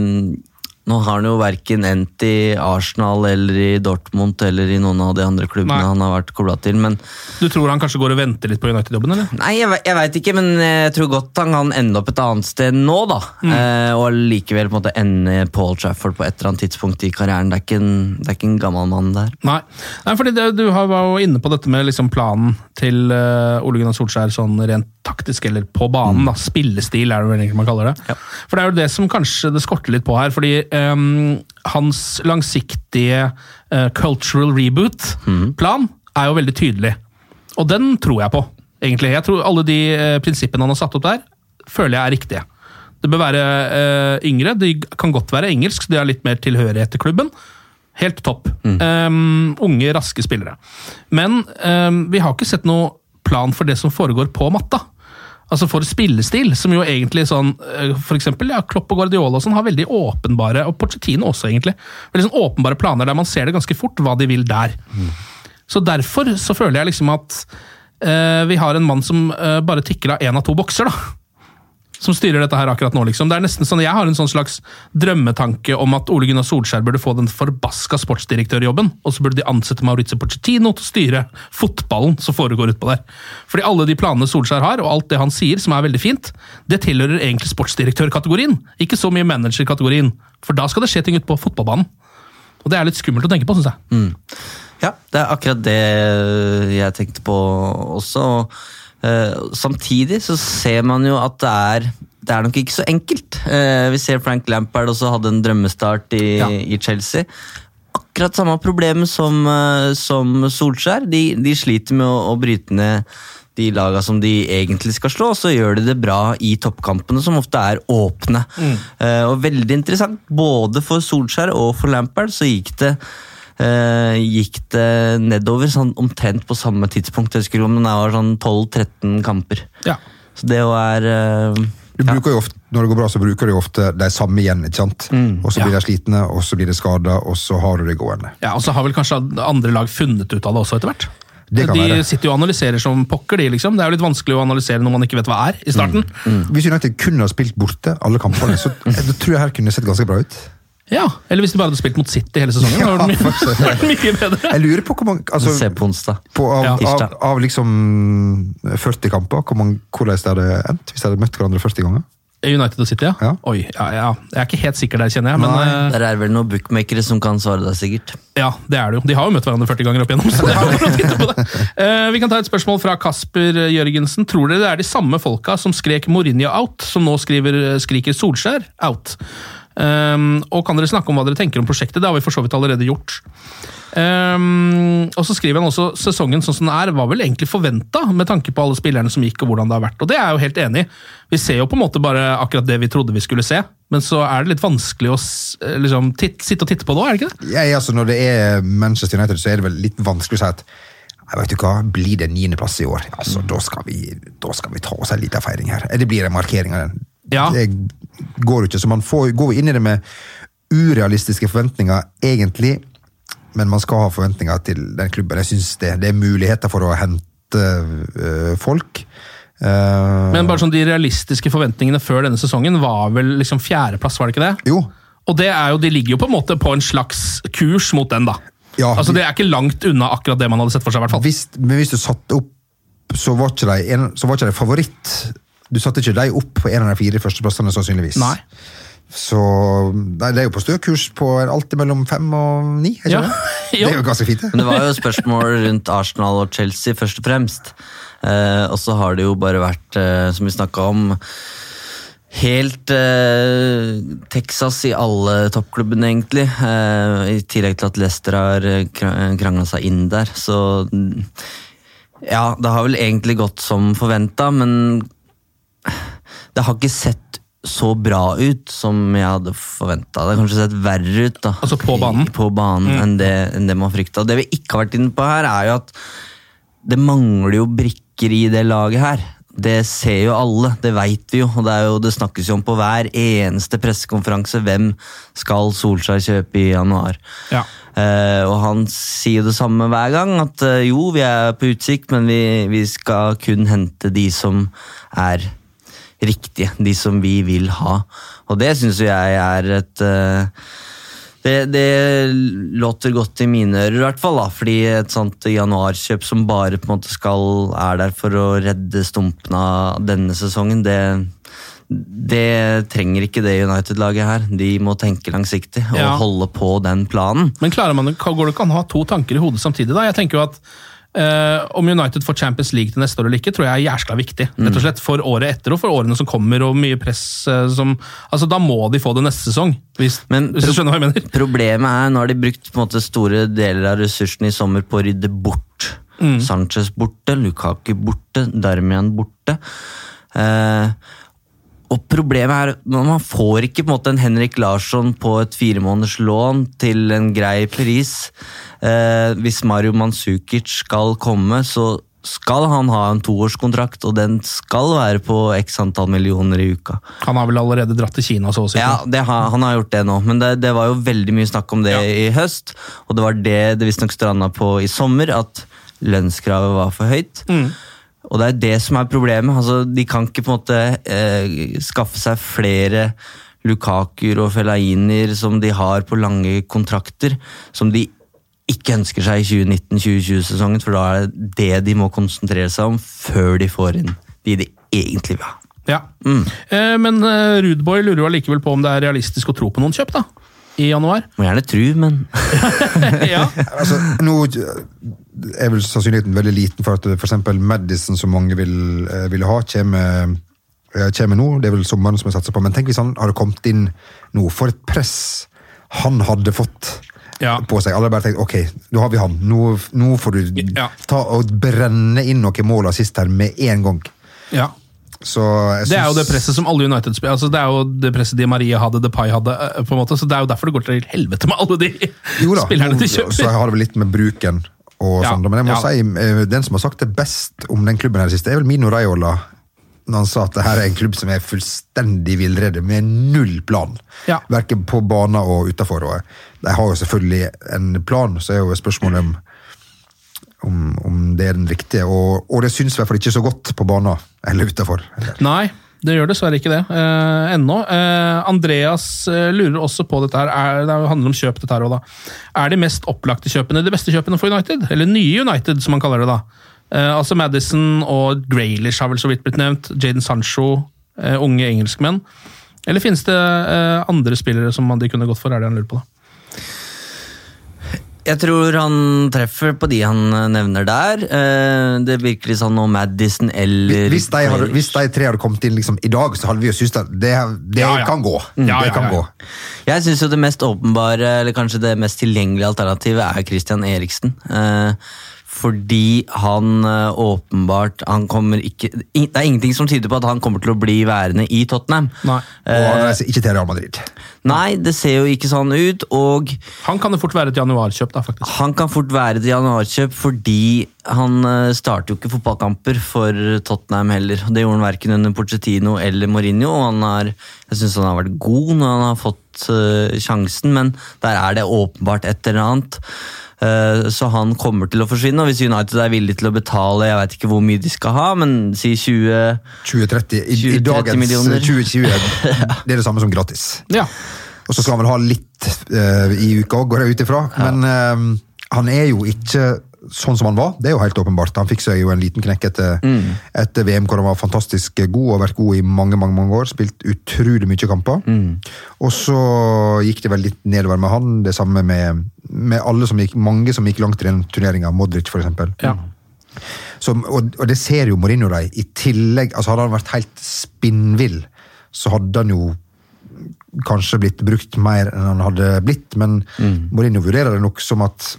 nå har han jo verken endt i Arsenal eller i Dortmund eller i noen av de andre klubbene Nei. han har vært kobla til. Men Du tror han kanskje går og venter litt på United-jobben, eller? Nei, jeg, jeg veit ikke, men jeg tror godt han kan ende opp et annet sted nå, da. Mm. Eh, og likevel på en måte ende Paul Trafford på et eller annet tidspunkt i karrieren. Det er ikke en, det er ikke en gammel mann der. Nei, Nei fordi det, du har- var jo inne på dette med liksom planen til uh, Ole Gunnar Solskjær sånn rent taktisk, eller på banen. da, Spillestil er det vel egentlig man kaller det. For det er jo det som kanskje det skorter litt på her. fordi ehm, hans langsiktige uh, cultural reboot-plan er jo veldig tydelig. Og den tror jeg på, egentlig. Jeg tror Alle de uh, prinsippene han har satt opp der, føler jeg er riktige. Det bør være uh, yngre, de kan godt være engelsk, de har litt mer tilhørighet til klubben. Helt topp. Um, unge, raske spillere. Men um, vi har ikke sett noe plan for det som foregår på matta. Altså for spillestil, som jo egentlig sånn eh, For eksempel ja, Klopp og Guardiola og sånn har veldig åpenbare, og Porcettino også egentlig, veldig sånn åpenbare planer der man ser det ganske fort hva de vil der. Så derfor så føler jeg liksom at eh, vi har en mann som eh, bare tikker av én av to bokser, da som styrer dette her akkurat nå. liksom. Det er nesten sånn, Jeg har en sånn slags drømmetanke om at Ole Gunnar Solskjær burde få den forbaska sportsdirektørjobben, og så burde de ansette Maurizio Pochettino til å styre fotballen som foregår utpå der. Fordi alle de planene Solskjær har, og alt det han sier, som er veldig fint, det tilhører egentlig sportsdirektørkategorien, ikke så mye managerkategorien. For da skal det skje ting ute på fotballbanen. Og det er litt skummelt å tenke på, syns jeg. Ja, det er akkurat det jeg tenkte på også. og, eh, samtidig så ser man jo at det er det er nok ikke så enkelt. Eh, vi ser Frank Lampard også hadde en drømmestart i, Ja. i Chelsea. Akkurat samme problem som, eh, som Solskjær. De, de sliter med å, å bryte ned de laga som de egentlig skal slå, og så gjør de det bra i toppkampene, som ofte er åpne. Eh, og veldig interessant, både for Solskjær og for Lampard så gikk det gikk det nedover sånn omtrent på samme tidspunkt. Jeg husker om det var sånn 12-13 kamper. Ja. Så det jo er eh, Du bruker jo ofte, når det går bra, så bruker du ofte de samme igjen. ikke sant? Og så blir de slitne, og så blir de skada, og så har du det gående. Ja, Og så har vel kanskje andre lag funnet ut av det også etter hvert. De være. sitter jo og analyserer som pokker, de. liksom. Det er jo litt vanskelig å analysere når man ikke vet hva er i starten. Hvis United kun har spilt borte alle kampene, så jeg tror jeg her kunne sett ganske bra ut. Ja, Eller hvis de bare hadde spilt mot City hele sesongen. var det mye, mye bedre. Jeg lurer på hvor mange altså, Se på onsdag. på, av, Ja. av, av liksom 40 kamper, hvor mange, hvordan det hadde endt hvis de hadde møtt hverandre 40 ganger? United og City, ja. Ja. Oi, ja, ja. Jeg er ikke helt sikker der, kjenner jeg. Men eh, Der er vel noen bookmakere som kan svare deg, sikkert. ja, det er det jo. De har jo møtt hverandre 40 ganger opp igjennom. så det er bare å titte på det. Uh, vi kan ta et spørsmål fra Kasper Jørgensen. Tror dere det er de samme folka som skrek Mourinho out, som nå skriver, skriker Solskjær out? Um, og kan dere snakke om hva dere tenker om prosjektet? Det har vi for så vidt allerede gjort. Um, og så skriver han også sesongen sånn som den er, var vel egentlig forventa, med tanke på alle spillerne som gikk og hvordan det har vært. Og det er jeg jo helt enig i. Vi ser jo på en måte bare akkurat det vi trodde vi skulle se, men så er det litt vanskelig å liksom, titt, sitte og titte på det òg, er det ikke det? Ja, altså, når det er Manchester United, så er det vel litt vanskelig å si at vet du hva, Blir det niendeplass i år, altså, da, skal vi, da skal vi ta oss en liten feiring her. Det blir en markering av den. Ja. Det, går jo ikke. Så man får, går inn i det med urealistiske forventninger, egentlig. Men man skal ha forventninger til den klubben. Jeg synes det, det er muligheter for å hente øh, folk. Uh, Men bare sånn de realistiske forventningene før denne sesongen var vel liksom fjerdeplass, var det ikke det? Jo. Og det er jo, de ligger jo på en måte på en slags kurs mot den, da. Ja, altså Det er ikke langt unna akkurat det man hadde sett for seg. i hvert fall. Hvis, men hvis du satte opp, så var ikke de, en, så var ikke de favoritt. Du satte ikke de opp på en av de fire førsteplassene, sannsynligvis. Nei. Så nei, det er jo på stø kurs på alltid mellom fem og ni. ikke Ja. det? det er jo ganske fint, det. Men det var jo spørsmål rundt Arsenal og Chelsea, først og fremst. Eh, og så har det jo bare vært, eh, som vi snakka om, helt eh, Texas i alle toppklubbene, egentlig. Eh, I tillegg til at Leicester har krangla seg inn der. Så ja, det har vel egentlig gått som forventa, men det har ikke sett så bra ut som jeg hadde forventa. Det har kanskje sett verre ut da. Altså på banen? På banen Mm. enn, det, enn det man frykta. Det vi ikke har vært inne på her, er jo at det mangler jo brikker i det laget her. Det ser jo alle, det veit vi jo. og det, er jo, det snakkes jo om på hver eneste pressekonferanse. Hvem skal Solskjær kjøpe i januar? Ja. Uh, og han sier jo det samme hver gang, at uh, jo, vi er på utsikt, men vi, vi skal kun hente de som er riktige. De som vi vil ha. Og det syns jeg er et eh, det, det låter godt i mine ører, i hvert fall. da, fordi et sånt januarkjøp som bare på en måte skal er der for å redde stumpene av denne sesongen, det, det trenger ikke det United-laget her. De må tenke langsiktig og Ja. holde på den planen. Men klarer man, går det ikke an å ha to tanker i hodet samtidig? da? Jeg tenker jo at eh, Om United får Champions League til neste år eller ikke, tror jeg er jæskla viktig. Rett og slett For året etter og for årene som kommer, og mye press uh, som altså Da må de få det neste sesong, hvis, Men hvis du skjønner hva jeg mener. Problemet er, nå har de brukt måte store deler av ressursene i sommer på å rydde bort. Sanchez borte, Lukaku borte, Darmian borte. Eh, og problemet er man får ikke på en måte en Henrik Larsson på et firemåneders lån til en grei pris. Eh, hvis Mario Mansukic skal komme, så skal han ha en toårskontrakt, og den skal være på x antall millioner i uka. Han har vel allerede dratt til Kina, så å si. Ja, det har, han har gjort det nå, men det, det var jo veldig mye snakk om det i høst. Og det var det det visstnok stranda på i sommer, at lønnskravet var for høyt. Og det er det som er problemet. Altså, de kan ikke på en måte eh, skaffe seg flere Lukakuer og Fellainer som de har på lange kontrakter, som de ikke ønsker seg i 2019-2020-sesongen, for da er det det de må konsentrere seg om før de får inn de de egentlig vil ha. Ja. Eh, men eh, Rudboy lurer jo allikevel på om det er realistisk å tro på noen kjøp da, i januar. Må gjerne tru, men ja. Altså, nå er vel sannsynligheten veldig liten for at eksempel Madison, som mange vil, vil ha, kommer, eh, kommer nå. Det er vel sommeren som jeg satser på. Men tenk hvis han hadde kommet inn nå. For et press han hadde fått Ja. på seg. Alle bare tenkt ok, nå har vi han. Nå, nå får du Ja. ta og brenne inn noen mål og assist her med en gang. ja. Så jeg Det er jo det presset som alle United spiller. Altså, det er jo det presset Di Maria hadde, Depay hadde. eh, på en måte, så Det er jo derfor det går til helvete med alle de Jo da, spillerne de kjøper. så har det vel litt med bruken og Ja, sånn. Men jeg må si, eh, den som har sagt det best om den klubben her i det siste, er vel Mino Raiola. Når han sa at det her er en klubb som er fullstendig villrede, med null plan. Ja. Verken på banen og utafor. De har jo selvfølgelig en plan, så er jo spørsmålet om, om, om det er den riktige. Og, og det syns i hvert fall ikke så godt på banen eller utafor. Nei, det gjør dessverre ikke det eh, ennå. Eh, Andreas eh, lurer også på dette her. Er, det handler om kjøp, dette her også, da. Er de mest opplagte kjøpene de beste kjøpene for United? Eller nye United, som man kaller det da. Eh, altså Madison og Graylish har vel så vidt blitt nevnt. Jaden Sancho, eh, unge engelskmenn. Eller finnes det eh, andre spillere som de kunne gått for? Er det han lurer på, da? Jeg tror han treffer på de han eh, nevner der. Eh, Det virker litt sånn om Madison eller Hvis de, hadde, hvis de tre hadde kommet inn liksom, i dag, så hadde vi jo syntes at det, det Ja, ja. kan gå. Ja, det ja, kan ja. gå. Jeg syns jo det mest åpenbare, eller kanskje det mest tilgjengelige alternativet, er Christian Eriksen. Eh, fordi han eh, åpenbart han kommer ikke, Det er ingenting som tyder på at han kommer til å bli værende i Tottenham. Nei. Og han reiser ikke til Real Madrid. Nei, det ser jo ikke sånn ut, og Han kan det fort være et januarkjøp, da, faktisk. han kan fort være et januarkjøp fordi han eh, starter jo ikke fotballkamper for Tottenham heller. Det gjorde han verken under Pochettino eller Mourinho, og han har, jeg synes han har vært god når han har fått eh, sjansen, men der er det åpenbart et eller annet. Eh, Så han kommer til å forsvinne, og hvis United er villig til å betale jeg vet ikke hvor mye de skal ha, men si 20 20-30. I, i 20-30 dagens millioner. 2020 det er det samme som gratis. Ja. Og så skal han vel ha litt uh, i uka òg, går jeg ut ifra. Men uh, han er jo ikke sånn som han var. Det er jo helt åpenbart. Han fikk seg jo en liten knekk etter, etter VM, hvor han var fantastisk god og vært god i mange mange, mange år. Spilt utrolig mye kamper. Og så gikk det vel litt nedover med han. Det samme med, med alle som gikk, mange som gikk langt i den turneringa. Modric, for eksempel. Ja. Så, og, og det ser jo Mourinho de. I tillegg, altså Hadde han vært helt spinnvill, så hadde han jo kanskje blitt brukt mer enn han hadde blitt. Men Mourinho vurderer det nok som at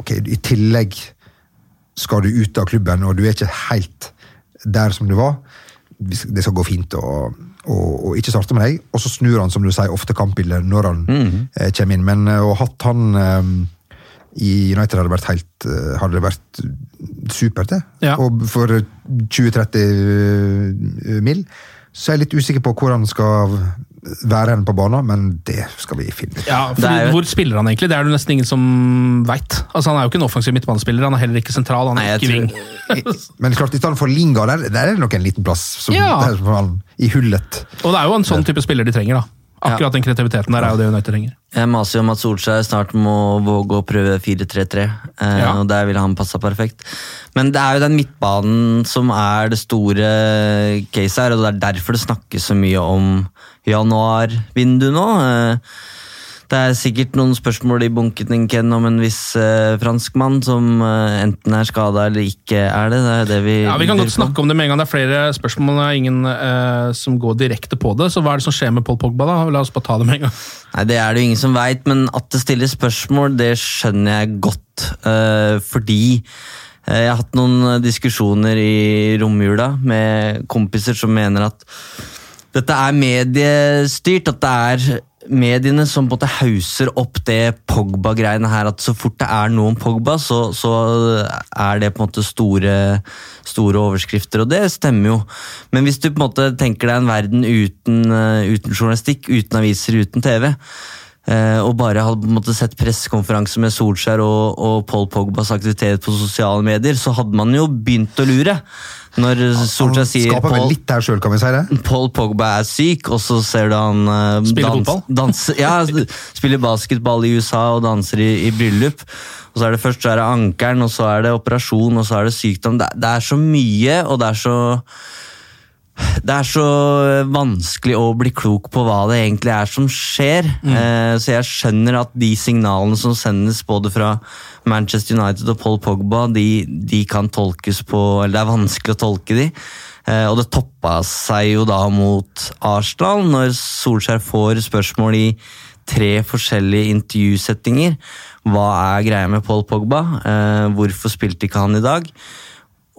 ok, i tillegg skal du ut av klubben, og du er ikke helt der som du var. Det skal gå fint å, ikke starte med deg. Og så snur han som du sier, ofte kampbildet når han eh, kommer inn. Men eh, å ha hatt han eh, i United hadde vært helt eh, hadde det vært supert, det. Ja. Og for 20-30 mil så er jeg litt usikker på hvor han skal være hen på banen, men det skal vi finne ut. Ja, for jo- Hvor spiller han egentlig? Det er det nesten ingen som veit. Altså, han er jo ikke en offensiv midtbanespiller, han er heller ikke sentral, han er Nei, ikke tror- ving. Men klart, i stedet for Linga, der, der er det nok en liten plass som, Ja. der, som han, i hullet. Og det er jo en sånn type spiller de trenger, da. Akkurat den kreativiteten der er jo det United trenger. Jeg maser jo om at Solskjær snart må våge å prøve 4-3-3, eh, Ja. og der ville han passa perfekt. Men det er jo den midtbanen som er det store caset her, og det er derfor det snakkes så mye om januarvindu nå. Eh, det er sikkert noen spørsmål i bunken Ken, om en viss eh, franskmann som eh, enten er skada eller ikke er det. Det er det vi Ja, Vi kan godt snakke om det med en gang. Det er flere spørsmål, det er ingen eh, som går direkte på det. Så hva er det som skjer med Paul Pogba? da? La oss bare ta det med en gang. Nei, Det er det jo ingen som veit, men at det stilles spørsmål, det skjønner jeg godt. eh, fordi eh, jeg har hatt noen diskusjoner i romjula med kompiser som mener at dette er mediestyrt. At det er mediene som på en måte hauser opp det Pogba-greiene her. At så fort det er noe om Pogba, så, så er det på en måte store, store overskrifter. Og det stemmer jo. Men hvis du på en måte tenker deg en verden uten, eh, uten journalistikk, uten aviser, uten TV, eh, og bare hadde på en måte sett pressekonferanse med Solskjær og, og Paul Pogbas aktivitet på sosiale medier, så hadde man jo begynt å lure. Når Solskjær sier skaper vel Paul, litt der sjøl, kan vi si det? Paul Pogba er syk, og så ser du han uh, Spiller dans- fotball? danse- ja, spiller basketball i USA og danser i, i bryllup. Og så er det Først så er det ankelen, og så er det operasjon, og så er det sykdom. Det, det er så mye, og det er så det er så vanskelig å bli klok på hva det egentlig er som skjer. Eh, så jeg skjønner at de signalene som sendes både fra Manchester United og Paul Pogba, de, de kan tolkes på Eller det er vanskelig å tolke de. Eh, og det toppa seg jo da mot Arsenal, når Solskjær får spørsmål i tre forskjellige intervjusettinger. Hva er greia med Paul Pogba? Eh, hvorfor spilte ikke han i dag?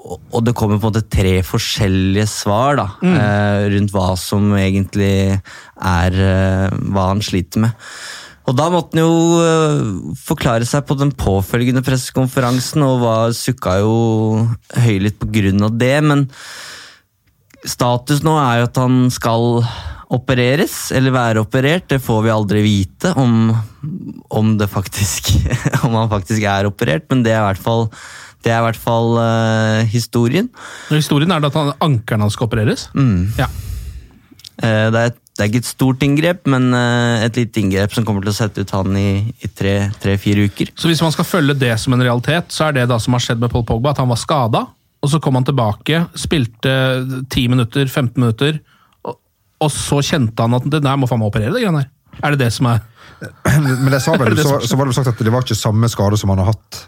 Og det kommer på en måte tre forskjellige svar da, eh, rundt hva som egentlig er eh, hva han sliter med. Og da måtte han jo eh, forklare seg på den påfølgende pressekonferansen, og var, sukka jo høylytt på grunn av det, men status nå er jo at han skal opereres, eller være operert. Det får vi aldri vite om, om, det faktisk, om han faktisk er operert, men det er i hvert fall, det er i hvert fall uh, historien. Og Historien er det at han, ankelen hans skal opereres. Ja. Uh, det, er, det er ikke et stort inngrep, men uh, et lite inngrep som kommer til å sette ut han i, i tre-fire uker. Så hvis man skal følge det som en realitet, så er det da som har skjedd med Paul Pogba, at han var skada, og så kom han tilbake, spilte 10 minutter, 15 minutter, og, og så kjente han at det der må faen meg operere, det greiene her. Er det det som er Men jeg sa vel, det det så, så var det sagt at det var ikke samme skade som han har hatt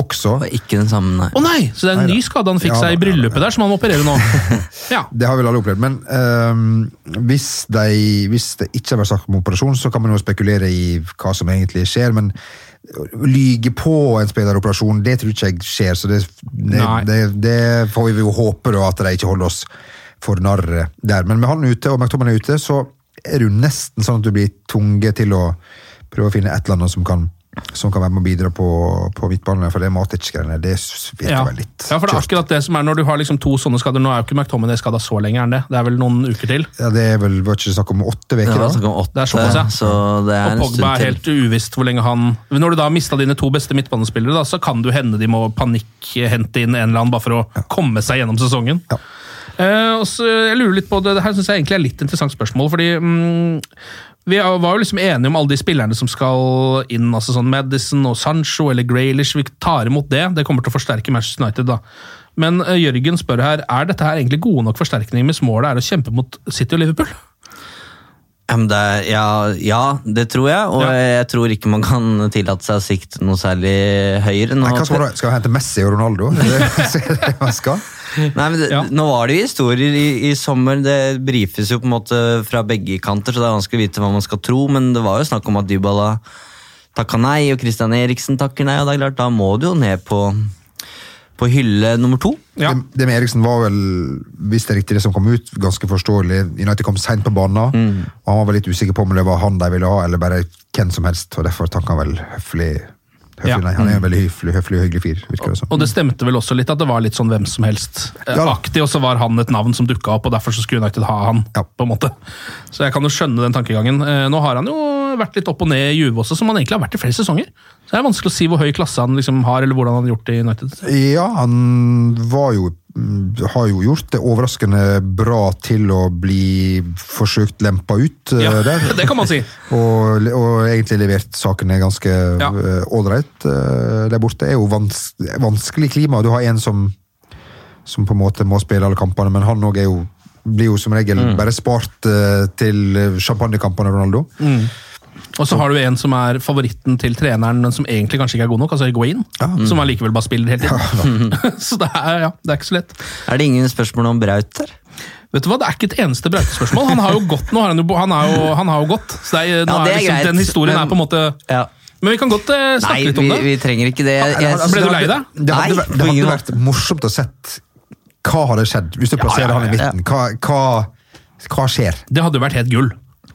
også. Og ikke den samme, nei. Å nei! Så det er en ny skade han fikk Ja, seg i da, ja, der, som han må operere nå. Ja. Det har vel alle opplevd. Men ehm, hvis, de, hvis det ikke har vært snakk om operasjon, så kan man jo spekulere i hva som egentlig skjer. Men lyge på en spilleroperasjon, det tror ikke jeg skjer. Så det, det, det, det får vi jo håpe da, at de ikke holder oss for narr der. Men med han ute og McTominay ute, så er det jo nesten sånn at du blir tvunget til å prøve å finne et eller annet som kan, som kan være med å bidra på, på midtbanen. For det Matic-greiene, det virker Ja. vel litt ja, for det er akkurat det som er når du har liksom to sånne skader. Nå er jo ikke McTominay skada så lenge, er han det? Det er vel noen uker til? Ja, det er vel var ikke snakk om åtte uker, var da? åtte, Det er såpass, ja. så det er Og Pogba er helt uvisst hvor lenge han Når du da har mista dine to beste midtbanespillere, da, så kan det jo hende de må panikkhente inn en eller annen bare for å komme seg gjennom sesongen. Ja. Eh, også, jeg lurer litt på det, det her synes jeg egentlig er litt interessant spørsmål, fordi mm, vi var jo liksom enige om alle de spillerne som skal inn, altså sånn Madison og Sancho eller Graylish. Vi tar imot det. Det kommer til å forsterke Manchester United, da. Men eh, Jørgen spør her, er dette her egentlig gode nok forsterkninger hvis målet er å kjempe mot City og Liverpool? Det ja, ja, det tror jeg, og Ja. jeg tror ikke man kan tillate seg å sikte noe særlig høyere. Nå, Nei, hva skal, du, skal vi hente Messi og Ronaldo? Det, det det man skal? Nei, men det, Ja. Nå var det jo historier i, i sommer, det brifes jo på en måte fra begge kanter, så det er vanskelig å vite hva man skal tro, men det var jo snakk om at Dybala takka nei, og Christian Eriksen takker nei, og det er klart, da må du jo ned på, på hylle nummer to. Ja. Det, det med Eriksen var vel, hvis det er riktig det som kom ut, ganske forståelig. United kom seint på banen, Mm. og han var vel litt usikker på om det var han de ville ha, eller bare hvem som helst, og derfor takka han vel høflig. Ja. Mm. Han er en veldig høflig, høflig og hyggelig fyr, virker det som. Og det stemte vel også litt at det var litt sånn hvem som helst-aktig, og så var han et navn som dukka opp, og derfor så skulle United ha han. På en måte. Så jeg kan jo skjønne den tankegangen. Eh, Nå har han jo vært litt opp og ned i Juve også, som han egentlig har vært i flere sesonger. Så det er vanskelig å si hvor høy klasse han liksom har, eller hvordan han har gjort det i United. Ja, han var jo mm, har jo gjort det overraskende bra til å bli forsøkt lempa ut eh, Ja, der. det kan man si. Og, og egentlig levert sakene ganske Ja. ålreit uh, der borte. Det er jo vans vanskelig klima. Du har en som, som på en måte må spille alle kampene, men han òg jo blir jo som regel Mm. bare spart uh, til champagnekampene, Ronaldo. Og så har du en som er favoritten til treneren, men som egentlig kanskje ikke er god nok, altså Higuain. Som allikevel bare spiller hele tiden. så det er, ja, det er ikke så lett. Er det ingen spørsmål om Braut der? Vet du hva, Det er ikke et eneste brautespørsmål. Han har jo gått nå, han, jo, han, er jo, han har jo gått. Så det er, nå Ja, er det er liksom, greit, den historien men- er på en måte Ja. Men vi kan godt eh, snakke Nei, litt om vi, det. vi trenger ikke det. Jeg, jeg, Ble du lei deg? Det hadde, Nei, det hadde vært morsomt å sett hva hadde skjedd hvis du plasserer ja, han i midten. Hva, hva, hva skjer? Det hadde jo vært helt gull.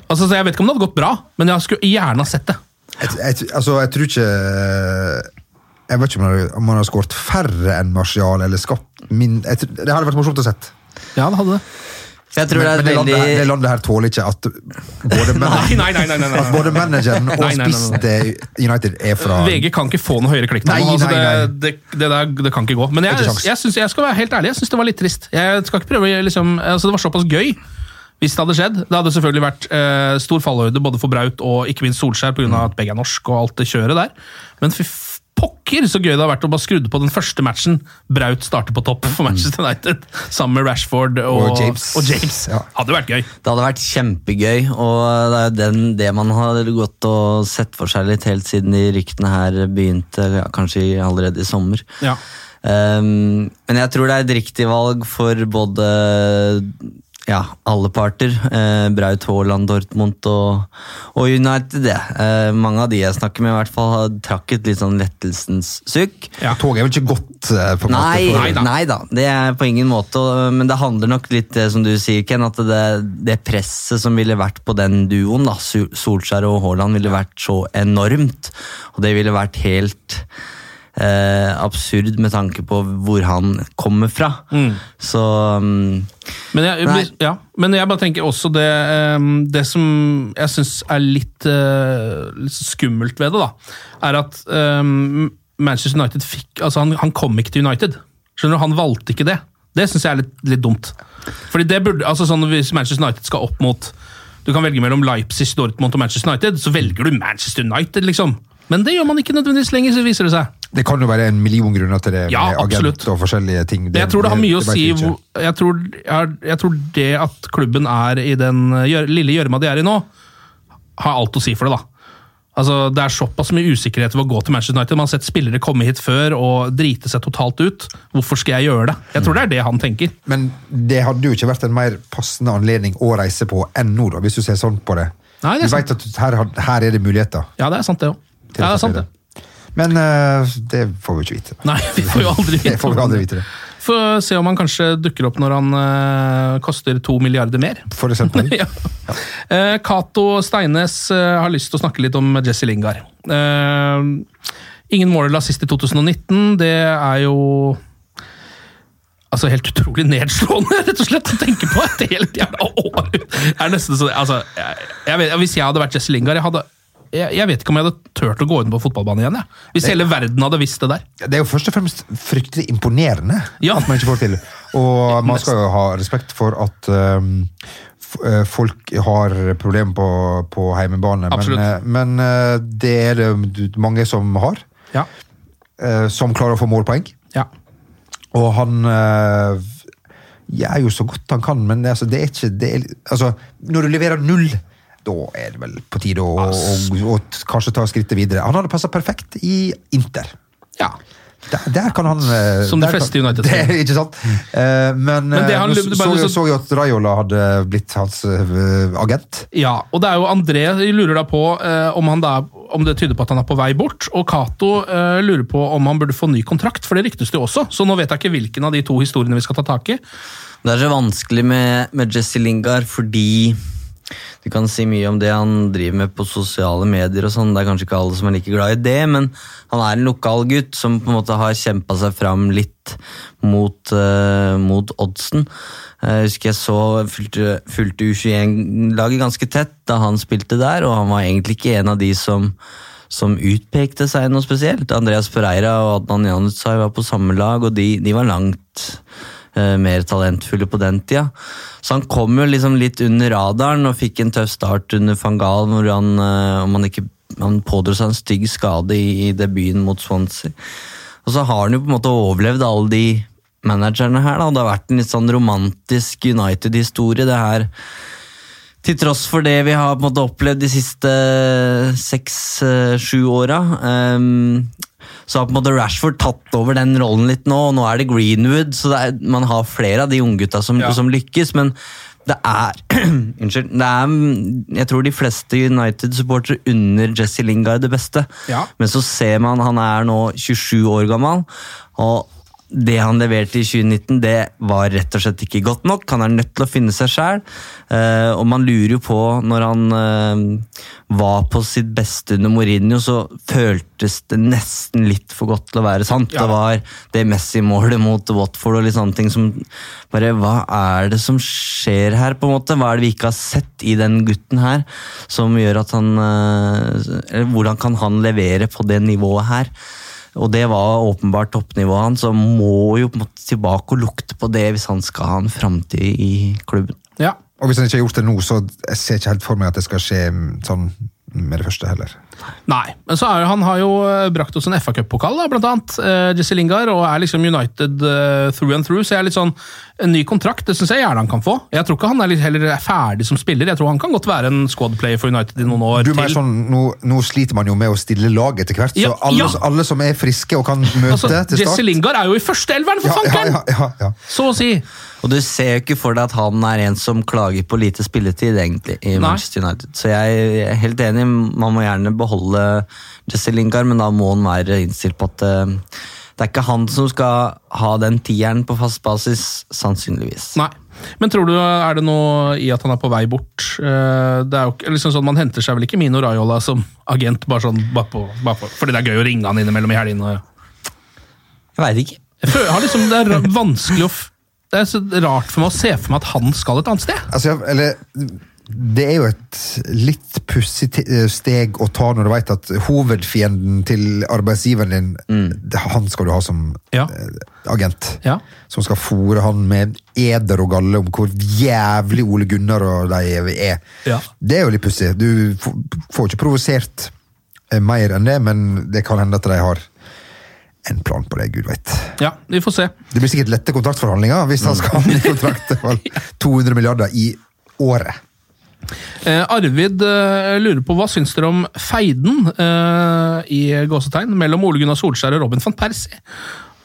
Altså, så Jeg vet ikke om det hadde gått bra, men jeg skulle gjerne ha sett det. Jeg, jeg, altså, jeg tror ikke Jeg vet ikke om han har- om han har skåret færre enn Martial, eller skapt min jeg, Det hadde vært morsomt å sett. Ja, det hadde det. jeg tror Men, men det det, er landet, her- det landet her tåler ikke at både, Nei, man, nei, nei. nei, nei, at både manageren og spissen til United er fra VG kan ikke få noe høyere klikk. Nei, altså, nei, nei. det, det, det, der, det kan ikke gå. Men Det jeg, jeg, synes, jeg skal være helt ærlig, jeg syns det var litt trist. Jeg skal ikke prøve liksom, altså, Det var såpass gøy hvis det hadde skjedd. Det hadde selvfølgelig vært eh, stor fallhøyde både for Braut og ikke minst Solskjær pga. Mm. at begge er norsk og alt det kjøret der. Men fy pokker så gøy det har vært å bare skru på den første matchen Braut starter på topp for Manchester United sammen med Rashford og, Mm. Og James. Og James. Ja. Hadde vært gøy. Det hadde vært kjempegøy, og det er jo den, det man har gått og sett for seg litt helt siden de ryktene her begynte, ja, kanskje allerede i sommer. Ja. Um, men jeg tror det er et riktig valg for både ja, alle parter. Eh, Braut Haaland, Dortmund og, og United. Det. Eh, mange av de jeg snakker med, i hvert fall har trakk et litt sånn lettelsens sukk. Ja. Toget er vel ikke godt, eh, på Nei. Nei da. nei da, det er på ingen måte. Men det handler nok litt det som du sier, Ken, at det, det presset som ville vært på den duoen, da, Solskjær og Haaland, ville vært så enormt. Og det ville vært helt eh, absurd med tanke på hvor han kommer fra. Så um, Men jeg, ja, men jeg bare tenker også det um, Det som jeg syns er litt, uh, litt skummelt ved det, da, er at um, Manchester United fikk Altså, han, han kom ikke til United. Skjønner du, Han valgte ikke det. Det syns jeg er litt, litt dumt. Fordi det burde, altså sånn Hvis Manchester United skal opp mot Du kan velge mellom Leipzig, Dortmund og Manchester United, så velger du Manchester United, liksom. Men det gjør man ikke nødvendigvis lenger, så viser det seg. Det kan jo være en million grunner til det, Ja, med absolutt. agent og forskjellige ting. Det, jeg tror det har mye å vet si vi ikke. hvor- jeg tror, jeg, jeg tror det at klubben er i den gjør, lille gjørma de er i nå, har alt å si for det. da. Altså, Det er såpass mye usikkerhet ved å gå til Manchester United. Man har sett spillere komme hit før og drite seg totalt ut. Hvorfor skal jeg gjøre det? Jeg tror det er det han tenker. Men det hadde jo ikke vært en mer passende anledning å reise på enn nå, da, hvis du ser sånn på det. Nei, det du vet at her, her er det muligheter. Ja, det er sant, det òg. Ja, det er sant, det. Men eh, det får vi ikke vite. Nei, vi får jo aldri vite. Det får vi aldri vite det. Får se om han kanskje dukker opp når han uh, koster to milliarder mer. For eksempel. ja. Uh, Cato Steines uh, har lyst til å snakke litt om Jesse Lingard. Ingen mål eller assist i 2019. Det er jo Altså Helt utrolig nedslående, rett og slett, å tenke på et helt jævla år! Det er nesten så, altså, jeg, jeg vet, Hvis jeg hadde vært Jesse Lingard jeg, hadde, jeg, jeg vet ikke om jeg hadde turt å gå inn på fotballbanen igjen. Jeg. Hvis hele verden hadde visst det der. Det er jo først og fremst fryktelig imponerende Ja. at man ikke får til. Og man skal jo ha respekt for at um, folk har problemer på, på heimebane, men, eh, men eh, det er det mange som har. Ja. Som klarer å få målpoeng. Ja. Og han gjør jo så godt han kan, men altså, det er ikke det er, altså, Når du leverer null, da er det vel på tide å, å, kanskje ta skrittet videre. Han hadde passa perfekt i Inter. ja. Der, der kan han eh, Som de fleste i United-spillere. Det, ikke sant? Eh, men Men det eh, han- nå så, vi så, så- så jo at Raiola hadde blitt hans agent. Ja, og det er jo André lurer da på om, han da, om det tyder på at han er på vei bort, og Cato uh, lurer på om han burde få ny kontrakt, for det ryktes det jo også. Så nå vet jeg ikke hvilken av de to historiene vi skal ta tak i. Det er så vanskelig med, med Jesse Lingard fordi du kan si mye om det han driver med på sosiale medier. og sånn, Det er kanskje ikke alle som er like glad i det, men han er en lokal gutt som på en måte har kjempa seg fram litt mot, uh, mot oddsen. Jeg husker jeg så fulgte, fulgte U21-laget ganske tett da han spilte der, og han var egentlig ikke en av de som som utpekte seg noe spesielt. Andreas Pereira og Adnan Januzaj var på samme lag, og de, de var langt eh, mer talentfulle på den tida. Så han kom jo liksom litt under radaren og fikk en tøff start under van Gaal, hvor han, eh, om han ikke han pådro seg en stygg skade i, i debuten mot Swansea. Og så har han jo på en måte overlevd alle de managerne her. da, Det har vært en litt sånn romantisk United-historie. det her til tross for det vi har måte opplevd de siste seks-sju åra, ehm, så har på en måte Rashford tatt over den rollen litt nå, og nå er det Greenwood, så det er, man har flere av de unggutta som, Ja. som lykkes, men det er Unnskyld. Det er, jeg tror de fleste United-supportere unner Jesse Lingard det beste. Ja. Men så ser man han er nå 27 år gammel, og det han leverte i 2019, det var rett og slett ikke godt nok. Han er nødt til å finne seg sjæl. og man lurer jo på, når han eh, var på sitt beste under Mourinho, så føltes det nesten litt for godt til å være sant. Ja. Det var det Messi-målet mot Watford og litt sånne ting som bare Hva er det som skjer her, på en måte? Hva er det vi ikke har sett i den gutten her, som gjør at han eh, eller Hvordan kan han levere på det nivået her? Og det var åpenbart toppnivået hans, så må jo på en måte tilbake og lukte på det hvis han skal ha en framtid i klubben. Ja. Og hvis han ikke har gjort det nå, så jeg ser ikke helt for meg at det skal skje mm, sånn med det første heller. Nei, men så er, han har jo eh, brakt oss en FA Cup-pokal, blant annet, Uh, Jesse Lingard, og er liksom United uh, through and through, så jeg er litt sånn En ny kontrakt, det syns jeg gjerne han kan få. Jeg tror ikke han er litt heller er ferdig som spiller, jeg tror han kan godt være en squad-player for United i noen år Du til. sånn, nå, nå sliter man jo med å stille lag etter hvert, Ja, så alle, ja. alle som er friske og kan møte Altså, til start Jesse Lingard er jo i førsteelveren, for ja, ja, ja, ja, ja. Så å si. Og du ser jo ikke for deg at han er en som klager på lite spilletid, egentlig, i Nei. Manchester United. Så jeg er helt enig, man må gjerne beholde Jesse Lingard, men da må han være innstilt på at eh, det er ikke han som skal ha den tieren på fast basis, sannsynligvis. Nei. Men tror du er det noe i at han er på vei bort? Eh, Det er jo liksom sånn, Man henter seg vel ikke Mino Raiola som agent bare sånn bare på, bare på, fordi det er gøy å ringe han innimellom i helgene? Jeg veit ikke. Jeg føler, har liksom, det er vanskelig å Det er så rart for meg å se for meg at han skal et annet sted. Altså, eller, det er jo et litt pussig eh, steg å ta når du vet at hovedfienden til arbeidsgiveren din, det- han skal du ha som Ja. eh, agent. Ja. Som skal fòre han med eder og galle om hvor jævlig Ole Gunnar og de er. Ja. Det er jo litt pussig. Du får ikke provosert eh, mer enn det, men det kan hende at de har en plan på det, gud veit. Ja, vi får se. Det blir sikkert lette kontraktforhandlinger hvis han skal ha en kontrakt. Det 200 milliarder i året. Eh, Arvid eh, lurer på hva syns dere om feiden eh, i gåsetegn mellom Ole Gunnar Solskjær og Robin van Persie?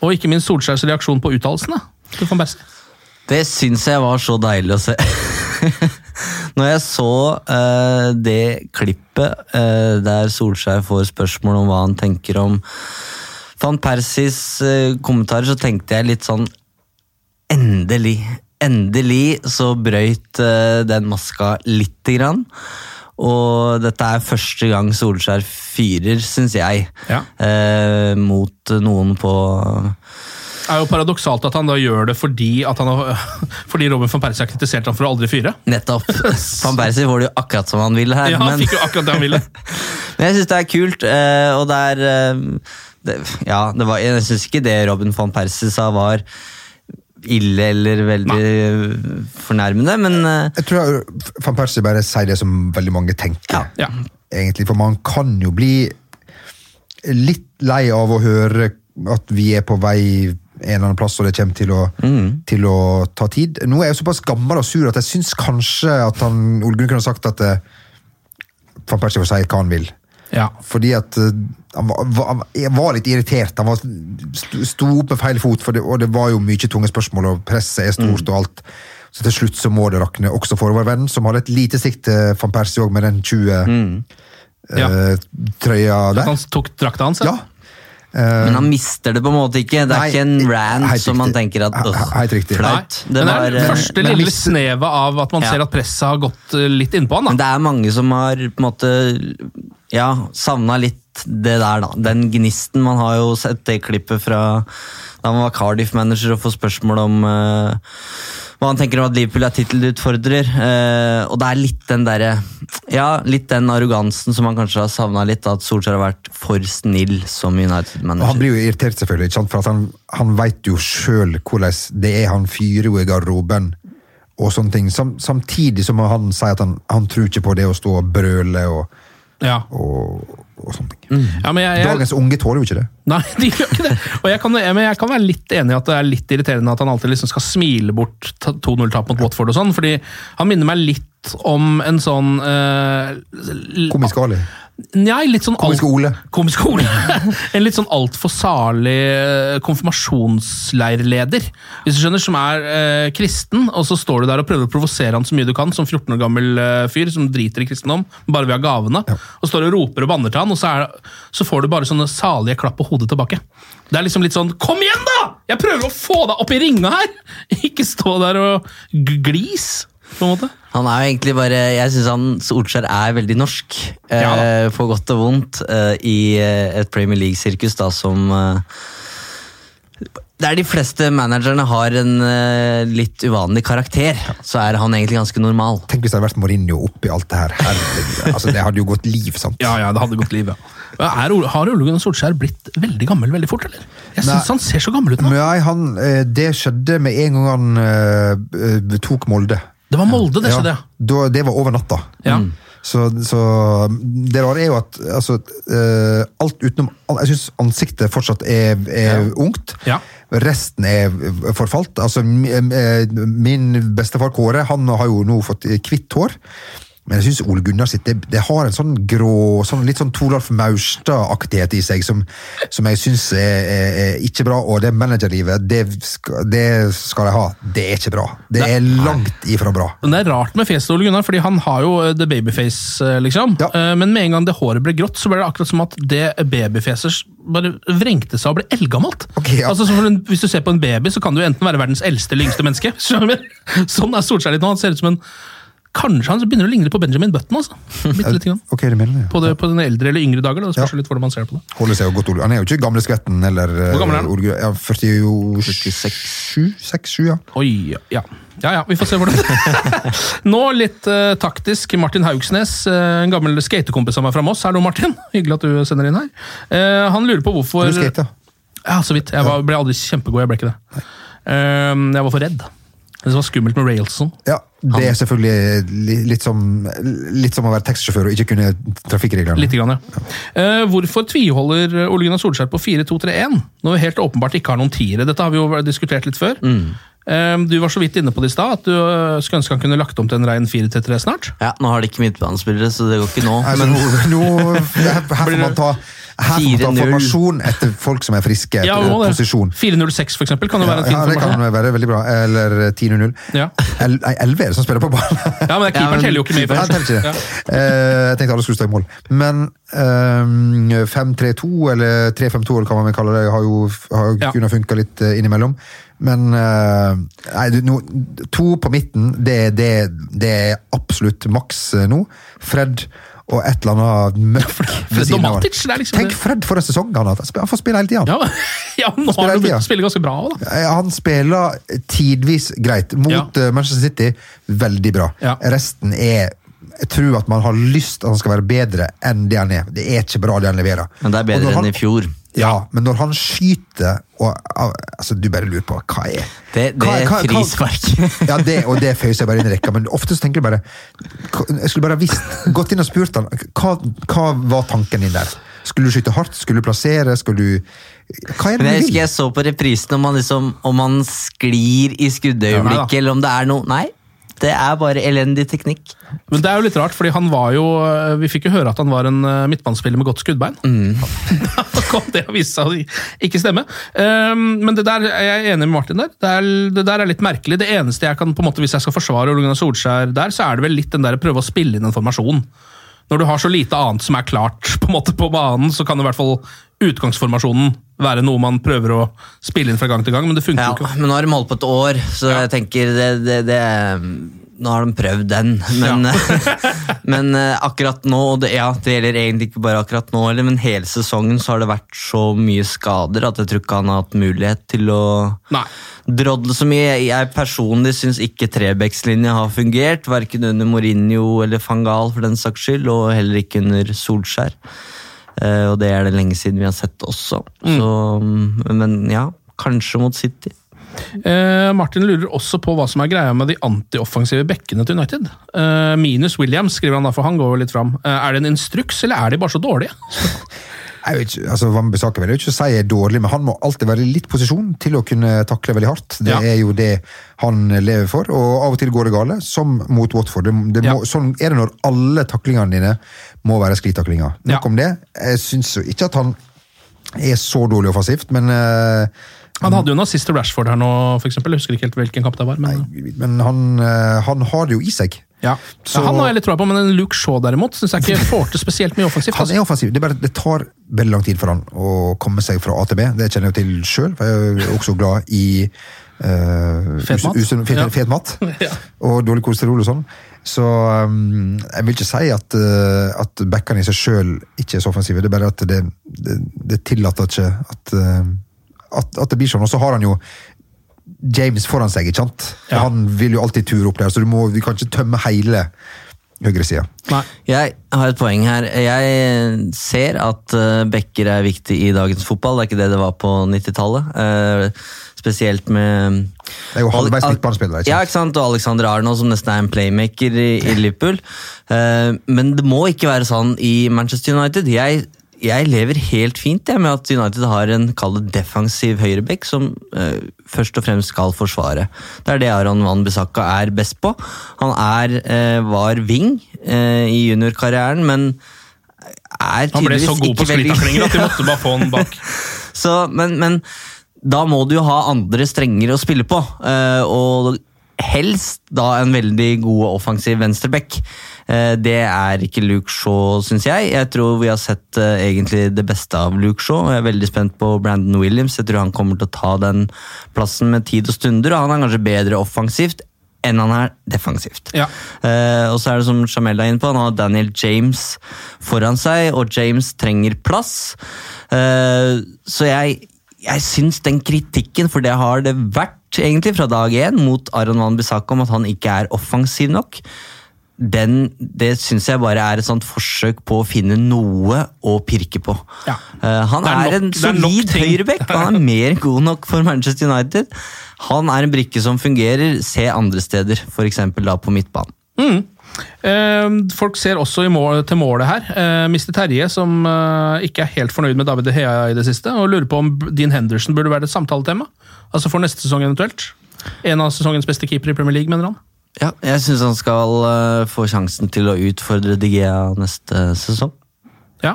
Og ikke minst Solskjærs reaksjon på uttalelsene til van Persie. Det syns jeg var så deilig å se. Når jeg så eh, det klippet eh, der Solskjær får spørsmål om hva han tenker om van Persis eh, kommentarer, så tenkte jeg litt sånn Endelig. Endelig så brøyt eh, den maska lite grann. Og dette er første gang Solskjær fyrer, syns jeg, Ja. eh, mot noen på er jo paradoksalt at han da gjør det fordi, at han fordi Robin van Persie har kritisert ham for å aldri fyre. Nettopp. Van Persie får det jo akkurat som han vil her. Ja, han men- fikk jo akkurat det han ville. Men jeg syns det er kult, eh, og det er eh, det, Ja, det var, jeg syns ikke det Robin van Persie sa var ille eller veldig fornærmende, men eh, Jeg tror van Persie bare sier det som veldig mange tenker. Ja. Egentlig, For man kan jo bli litt lei av å høre at vi er på vei en eller annen plass, og det kommer til å, til å ta tid. Nå er jeg jo såpass gammel og sur at jeg syns kanskje at han, Ole Gunn kunne ha sagt at eh, van Persie får si hva han vil. Ja. Fordi at eh, han var, han var litt irritert. Han var, sto- opp med feil fot, det, og det var jo mye tunge spørsmål, og presset er stort og alt. Så til slutt så må det rakne, også for vår venn, som hadde et lite sikt til van Persie òg, med den 20-trøya Ja. der. Han tok drakta hans, Ja. Men han mister det på en måte ikke. Det er Nei, ikke en rant helt som man tenker at riktig. flaut. Men det er det eh, første men lille snevet av at man Ja. ser at presset har gått eh, litt innpå han. Men det er mange som har på en måte ja, savna litt det der, da. Den gnisten. Man har jo sett det klippet fra da man var Cardiff-manager og får spørsmål om eh, hva han tenker om at Liverpool er tittelutfordrer. Eh, og det er litt den derre Ja, litt den arrogansen som man kanskje har savna litt. At Solskjær har vært for snill som Og han United-manager. blir jo irritert, selvfølgelig, ikke sant? for at han, han veit jo sjøl hvordan det er. Han fyrer jo i garderoben og sånne ting. Sam, samtidig som han sier at han, han tror ikke på det å stå og brøle og, Ja. og, og sånne ting. Ja, men jeg, jeg, Dagens unge tåler jo ikke det. Nei, de gjør ikke det. Og jeg kan, jeg, men jeg kan være litt enig i at det er litt irriterende at han alltid liksom skal smile bort 2-0-tap mot Watford og sånn, fordi han minner meg litt om en sånn uh, l- Komisk Ali. Nei, litt sånn Komiske alt- Ole. Komisk Ole. en litt sånn altfor salig eh, konfirmasjonsleirleder, hvis du skjønner, som er eh, kristen, og så står du der og prøver å provosere han så mye du kan, som 14 år gammel eh, fyr som driter i kristendom, bare vil ha gavene, og står og roper og banner til han, og så, er, så får du bare sånne salige klapp på hodet tilbake. Det er liksom litt sånn Kom igjen, da! Jeg prøver å få deg opp i ringa her! Ikke stå der og glis, på en måte. Han er jo egentlig bare Jeg syns han Solskjær er veldig norsk. Ja eh, på godt og vondt. eh, I eh, et Premier League-sirkus da som eh, Der de fleste managerne har en eh, litt uvanlig karakter, så er han egentlig ganske normal. Tenk hvis det hadde vært Mourinho oppi alt det her. Herregud. Altså, det hadde jo gått liv, sant? Ja, ja, det hadde gått liv, ja. Er, Ole- har Ole Gunnar Solskjær blitt veldig gammel veldig fort, eller? Jeg syns han ser så gammel ut nå. Nei, han, eh, det skjedde med en gang han eh, eh, tok Molde. Det var Molde, det skjedde, ja. Det var over natta. Ja. Så, så det rare er jo at altså, eh, alt utenom Jeg syns ansiktet fortsatt er, er ungt. Ja. Resten er forfalt. Altså, eh, min bestefar Kåre han har jo nå fått kvitt hår. Men jeg syns Ole Gunnar sitt det, det har en sånn grå, sånn litt sånn Toralf Maurstad-aktighet i seg som, som jeg syns er, er, er ikke bra. Og det managerlivet, det det skal jeg ha. Det er ikke bra. Det Nei. er langt ifra bra. Men Det er rart med fjeset til Ole Gunnar, fordi han har jo eh, the babyface, eh, liksom. Ja. Eh, Men med en gang det håret ble grått, så ble det akkurat som at det babyfjeset bare vrengte seg og ble eldgammelt. Okay, ja. altså, en, hvis du ser på en baby, så kan du enten være verdens eldste eller yngste menneske. Sånn er Solskjær litt nå. Han ser ut som en Kanskje han begynner å ligne litt på Benjamin Button. altså. Litt grann. Okay, det mener jeg. På, det, på den eldre eller yngre dager. Da. Det spørs Ja. litt hvordan man ser på det. Holder seg jo godt. Han er jo ikke gamle skvetten eller eh, Hvor gammel er han? Ole Gunnar- Ja, 47? 6-7, ja. Oi, ja. ja. Ja ja, vi får se hvordan Nå litt uh, taktisk. Martin Haugsnes, uh, en gammel skatekompis av meg fra Moss. Hallo, Martin. Hyggelig at du sender inn her. Uh, han lurer på hvorfor du skata? Ja, så vidt. Jeg var, ble aldri kjempegod, jeg ble ikke det. Eh, jeg var for redd. Det var skummelt med Railson. Ja, det er selvfølgelig litt som, litt som å være taxisjåfør og ikke kunne trafikkreglene. Litt grann, ja. Eh, hvorfor tviholder Ole Gunnar Solskjær på 4-2-3-1 når vi helt åpenbart ikke har noen tiere? Dette har vi jo diskutert litt før. Mm. du var så vidt inne på det i stad, at du eh, skulle ønske han kunne lagt om til en rein 4-3-3 snart. Ja, Nå har de ikke midtbanespillere, så det går ikke nå. Altså, Men nå, nå, her, her får man ta Her får man ta formasjon etter folk som er friske. Ja, etter posisjon. 406 for eksempel, kan jo Ja, være en fin ja, det kan formasjon. være veldig bra. Eller 10-0. Ja. El- Nei, 11 er det som spiller på ballen. Ja, men er keeperen teller jo ikke med i Ja, teller ikke det. Eh, jeg tenkte alle skulle stå i mål. Men um, 5-3-2 eller 3-5-2 eller hva man vil kalle det, har jo, har jo Ja. kunne funka litt eh, innimellom. Men uh, nei, no, to på midten, det, det, det er absolutt maks eh, nå. Fred og et eller annet mørk ved Fred siden av. Domatic, det er liksom Tenk. Fred for en sesong han har hatt. Han får spille hele tida. Ja, ja han, Spiller har begynt å spille ganske bra òg, da. Eh, Han spiller tidvis greit. Mot Ja. eh, Manchester City, veldig bra. Ja. Resten er Jeg tror at man har lyst at han skal være bedre enn det han er. Det er ikke bra, det han leverer. Men det er bedre han, enn i fjor. Ja, men når han skyter og altså, Du bare lurer på hva er Det, det Hva- er hva- frispark. Ja, det, og det føyer seg bare inn i rekka, men ofte så tenker du bare Jeg skulle bare visst, gått inn og spurt han hva, hva var tanken din der? Skulle du skyte hardt? Skulle du plassere? Skulle du Hva er det du vil? jeg husker jeg så på reprisen om han, liksom, om han sklir i skuddøyeblikket, ja, eller om det er noe Nei, det er bare elendig teknikk. Men det er jo litt rart, fordi han var jo Vi fikk jo høre at han var en eh, midtbanespiller med godt skuddbein. Da kom det å vise seg å ikke stemme. Um, men det der er jeg enig med Martin der. Det, er, det der er litt merkelig. Det eneste jeg kan, på en måte, Hvis jeg skal forsvare Ole Gunnar Solskjær der, så er det vel litt den der å prøve å spille inn en formasjon. Når du har så lite annet som er klart på, en måte, på banen, så kan i hvert fall utgangsformasjonen være noe man prøver å spille inn fra gang til gang, men det funker Ja, jo ikke. men nå har de holdt på et år, så Ja. jeg tenker det, det, det Nå har de prøvd den, men, men eh, akkurat nå og det, Ja, det gjelder egentlig ikke bare akkurat nå, men hele sesongen så har det vært så mye skader at jeg tror ikke han har hatt mulighet til å Nei. drodle så mye. Jeg personlig syns ikke Trebekslinja har fungert, verken under Mourinho eller Fangal for den saks skyld, og heller ikke under Solskjær. Eh, og det er det lenge siden vi har sett også. Så, mm, men ja, kanskje mot City. Eh, Martin lurer også på hva som er greia med de antioffensive bekkene til United. Eh, minus Williams, skriver han da, for han går jo litt fram. Eh, er det en instruks, eller er de bare så dårlige? Jeg ikke, altså Van Bissaka vil jeg ikke si er dårlig, men han må alltid være i litt posisjon til å kunne takle veldig hardt. Det Ja. er jo det han lever for, og av og til går det gale, som mot Watford. Det, det må, Ja. Sånn er det når alle taklingene dine må være sklitaklinger. Nok Ja. om det. Jeg syns jo ikke at han er så dårlig offensivt, men, uh, Han hadde jo en assist til Rashford her nå, for eksempel. Jeg husker ikke helt hvilken kamp det var. Men, men han, eh, han har det jo i seg. Ja. Så- han har jeg litt troa på, men en Luke Shaw derimot syns jeg ikke får til spesielt mye offensivt. Han Altså. er offensiv. Det, er bare, det tar veldig lang tid for han å komme seg fra A til B. Det kjenner jeg jo til sjøl. Jeg er også glad i Uh, Fet mat. usunn- fet, Ja. fet mat. Ja. Og dårlig kolesterol og sånn. Så um, jeg vil ikke si at, uh, at backene i seg sjøl ikke er så offensive. Det er bare at det, det, det tillater ikke at, uh, at, at det blir sånn. Og så har han jo James foran seg, ikke sant? Ja. Han vil jo alltid ture opp der, så du, må, vi kan ikke tømme hele høyresida. Jeg har et poeng her. Jeg ser at bekker backer er viktig i dagens fotball. Det er ikke det det var på 90-tallet. Eh, spesielt med Det er jo halvveis ikke Ja, ikke sant? Og Alexander Arnold som nesten er en playmaker i, i Liverpool. Eh, men det må ikke være sånn i Manchester United. Jeg, jeg lever helt fint jeg, med at United har en kall defensiv høyreback som uh, først og fremst skal forsvare. Det er det Aron Van Bissaka er best på. Han er, uh, var wing uh, i juniorkarrieren, men er tydeligvis ikke veldig Han ble så god på sklitaklinger at de måtte bare få han bak. så, men, men da må du jo ha andre strenger å spille på. og helst da en veldig god offensiv venstreback. Eh, det er ikke Luke Shaw, syns jeg. Jeg tror vi har sett eh, egentlig det beste av Luke Shaw. Jeg er veldig spent på Brandon Williams. Jeg tror han kommer til å ta den plassen med tid og stunder. og Han er kanskje bedre offensivt enn han er defensivt. Ja. Eh, og så er det som Jamel er inne på, han har Daniel James foran seg, og James trenger plass. Så jeg, jeg syns den kritikken, for det har det vært egentlig fra dag én, mot Aron Van Bissaka om at han ikke er offensiv nok, den, det syns jeg bare er et sånt forsøk på å finne noe å pirke på. Ja. Uh, han er er, nok- en solid høyrebekk, han er mer god nok for Manchester United. Han er en brikke som fungerer, se andre steder, f.eks. da på midtbanen. Eh, folk ser også i mål, til målet her. Eh, Mr. Terje, som ikke er helt fornøyd med David De Hea i det siste, og lurer på om Dean Henderson burde være et samtaletema. Altså for neste sesong eventuelt. En av sesongens beste keepere i Premier League, mener han. Ja, jeg syns han skal uh, få sjansen til å utfordre Digea neste sesong. Ja.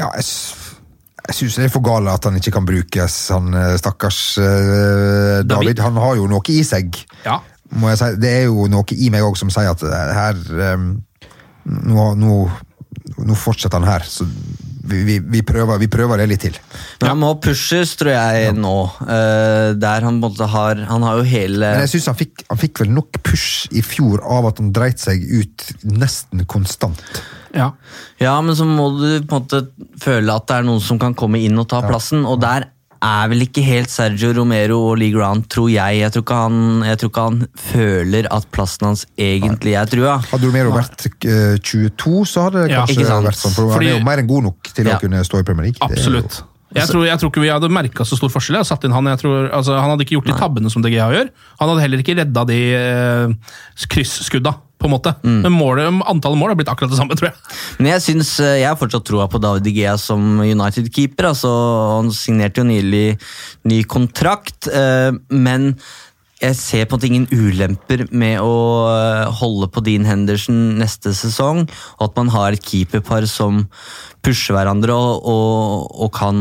Ja, jeg, jeg syns det er for gale at han ikke kan brukes, han eh, stakkars uh, David. Han har jo noe i seg. Ja. Må jeg si. Det er jo noe i meg òg som sier at her um, nå, nå, nå fortsetter han her. Så vi, vi, prøver, vi prøver det litt til. Men han må pushes, tror jeg, nå. Uh, der han på en måte har Han har jo hele Men jeg synes han fikk, han fikk vel nok push i fjor av at han dreit seg ut nesten konstant. Ja. Ja, men så må du på en måte føle at det er noen som kan komme inn og ta plassen, og der er vel ikke helt Sergio Romero og Lee Grant, tror jeg. Jeg tror ikke han, jeg tror ikke han føler at plassen hans egentlig er trua. Hadde Romero vært eh, 22, så hadde det kanskje ja, vært sånn. For Fordi- han er jo mer enn god nok til Ja. å kunne stå i Premier League. Absolutt. Jeg tror, jeg tror ikke vi hadde merka så stor forskjell. Jeg hadde satt inn han, jeg tror, altså, han hadde ikke gjort de tabbene som DGA gjør. Han hadde heller ikke redda de eh, krysskudda, på en måte. Men målet, antallet mål har blitt akkurat det samme, tror jeg. Men jeg synes, eh, jeg har fortsatt troa på David De Gea som United-keeper. altså Han signerte jo nylig ny kontrakt, eh, men jeg ser på en måte ingen ulemper med å eh, holde på Dean Henderson neste sesong, og at man har et keeperpar som pusher hverandre og, og, og kan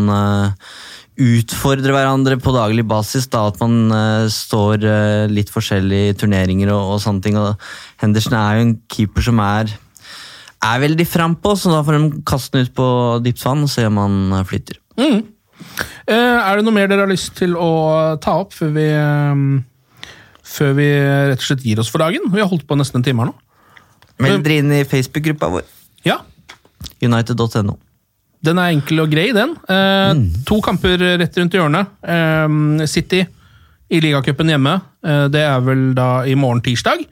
utfordre hverandre på daglig basis. da At man uh, står uh, litt forskjellig i turneringer og, og sånne ting. og Henderson er jo en keeper som er er veldig frampå, så da får de kaste den ut på dypt vann og se om han flytter. Mm. Uh, er det noe mer dere har lyst til å ta opp før vi, eh, før vi rett og slett gir oss for dagen? Vi har holdt på nesten en time her nå. Meld dere inn i Facebook-gruppa vår. Ja, United.no. Den er enkel og grei, den. Eh, To kamper rett rundt hjørnet. Eh, City i ligacupen hjemme. Eh, det er vel da i morgen tirsdag.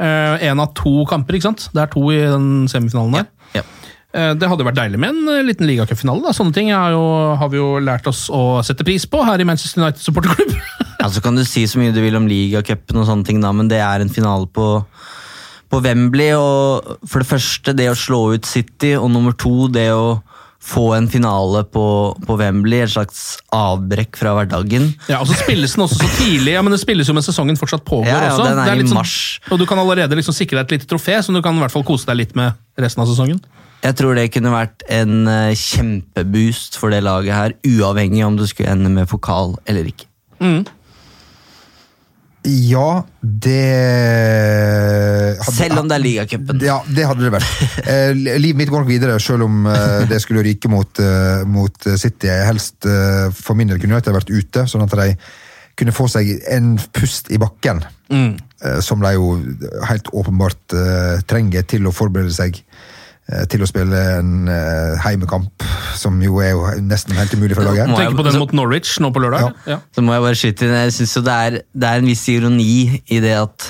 Eh, en av to kamper, ikke sant? Det er to i den semifinalen der. Ja. Ja. det hadde vært deilig med en eh, liten ligacupfinale. Sånne ting har, jo, har vi jo lært oss å sette pris på her i Manchester United supporterklubb. Ja, så kan du si så mye du vil om ligacupen og sånne ting, da, men det er en finale på, på Wembley. Og for det første, det å slå ut City, og nummer to, det å få en finale på, på Wembley. Et slags avbrekk fra hverdagen. Ja, og så spilles den også så tidlig. ja, men Det spilles jo mens sesongen fortsatt pågår. Ja, ja, også. den er Det i litt mars. og du kan allerede liksom sikre deg et lite trofé, som du kan i hvert fall kose deg litt med resten av sesongen. Jeg tror det kunne vært en eh, kjempeboost for det laget her, uavhengig om det skulle ende med pokal eller ikke. Ja, det hadde- Selv om det er ligacupen. Ja, det hadde det vært. Eh, livet mitt går nok videre, selv om eh, det skulle ryke mot, eh, mot City. Helst eh, for min del kunne United vært ute, sånn at de kunne få seg en pust i bakken. Eh, som de jo helt åpenbart eh, trenger til å forberede seg til å spille en eh, heimekamp, som jo er jo nesten helt umulig for laget. Tenker på den mot Norwich nå på lørdag. Ja. Ja. Så må jeg bare skyte inn, jeg synes jo det er, det er en viss ironi i det at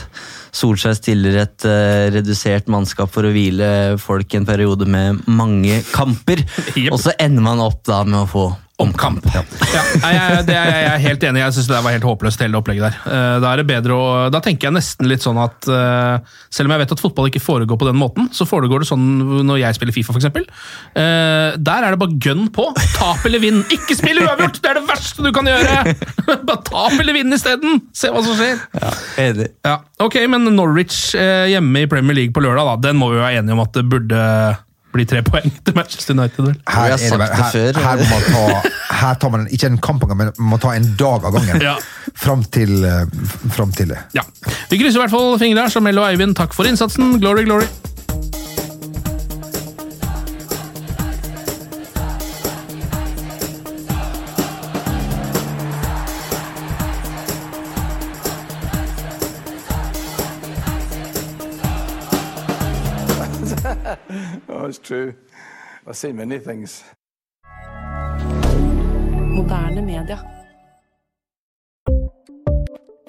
Solskjær stiller et uh, redusert mannskap for å hvile folk i en periode med mange kamper, Yep. og så ender man opp da med å få Omkamp. Ja. ja jeg, det er, jeg er helt enig. Jeg syns det var helt håpløst, hele det opplegget der. Eh, Da er det bedre å, da tenker jeg nesten litt sånn at eh, selv om jeg vet at fotball ikke foregår på den måten, så foregår det sånn når jeg spiller Fifa, f.eks. Der er det bare gønn på. Tap eller vinn. Ikke spill uavgjort! Det er det verste du kan gjøre! Bare tap eller vinn isteden! Se hva som skjer. Ja, Enig. Ja, ok, Men Norwich eh, hjemme i Premier League på lørdag, da, den må vi være enige om at det burde bli tre poeng til Manchester United. vel? Her, er det, her, her må man ta, her tar man ikke en kamp engang, men man må ta en dag av gangen. Ja. Fram til, eh, fram til det. Ja. Vi krysser i hvert fall fingra. Jamel og Eivind, takk for innsatsen. Glory, glory. True. I've seen many things. Moderne media.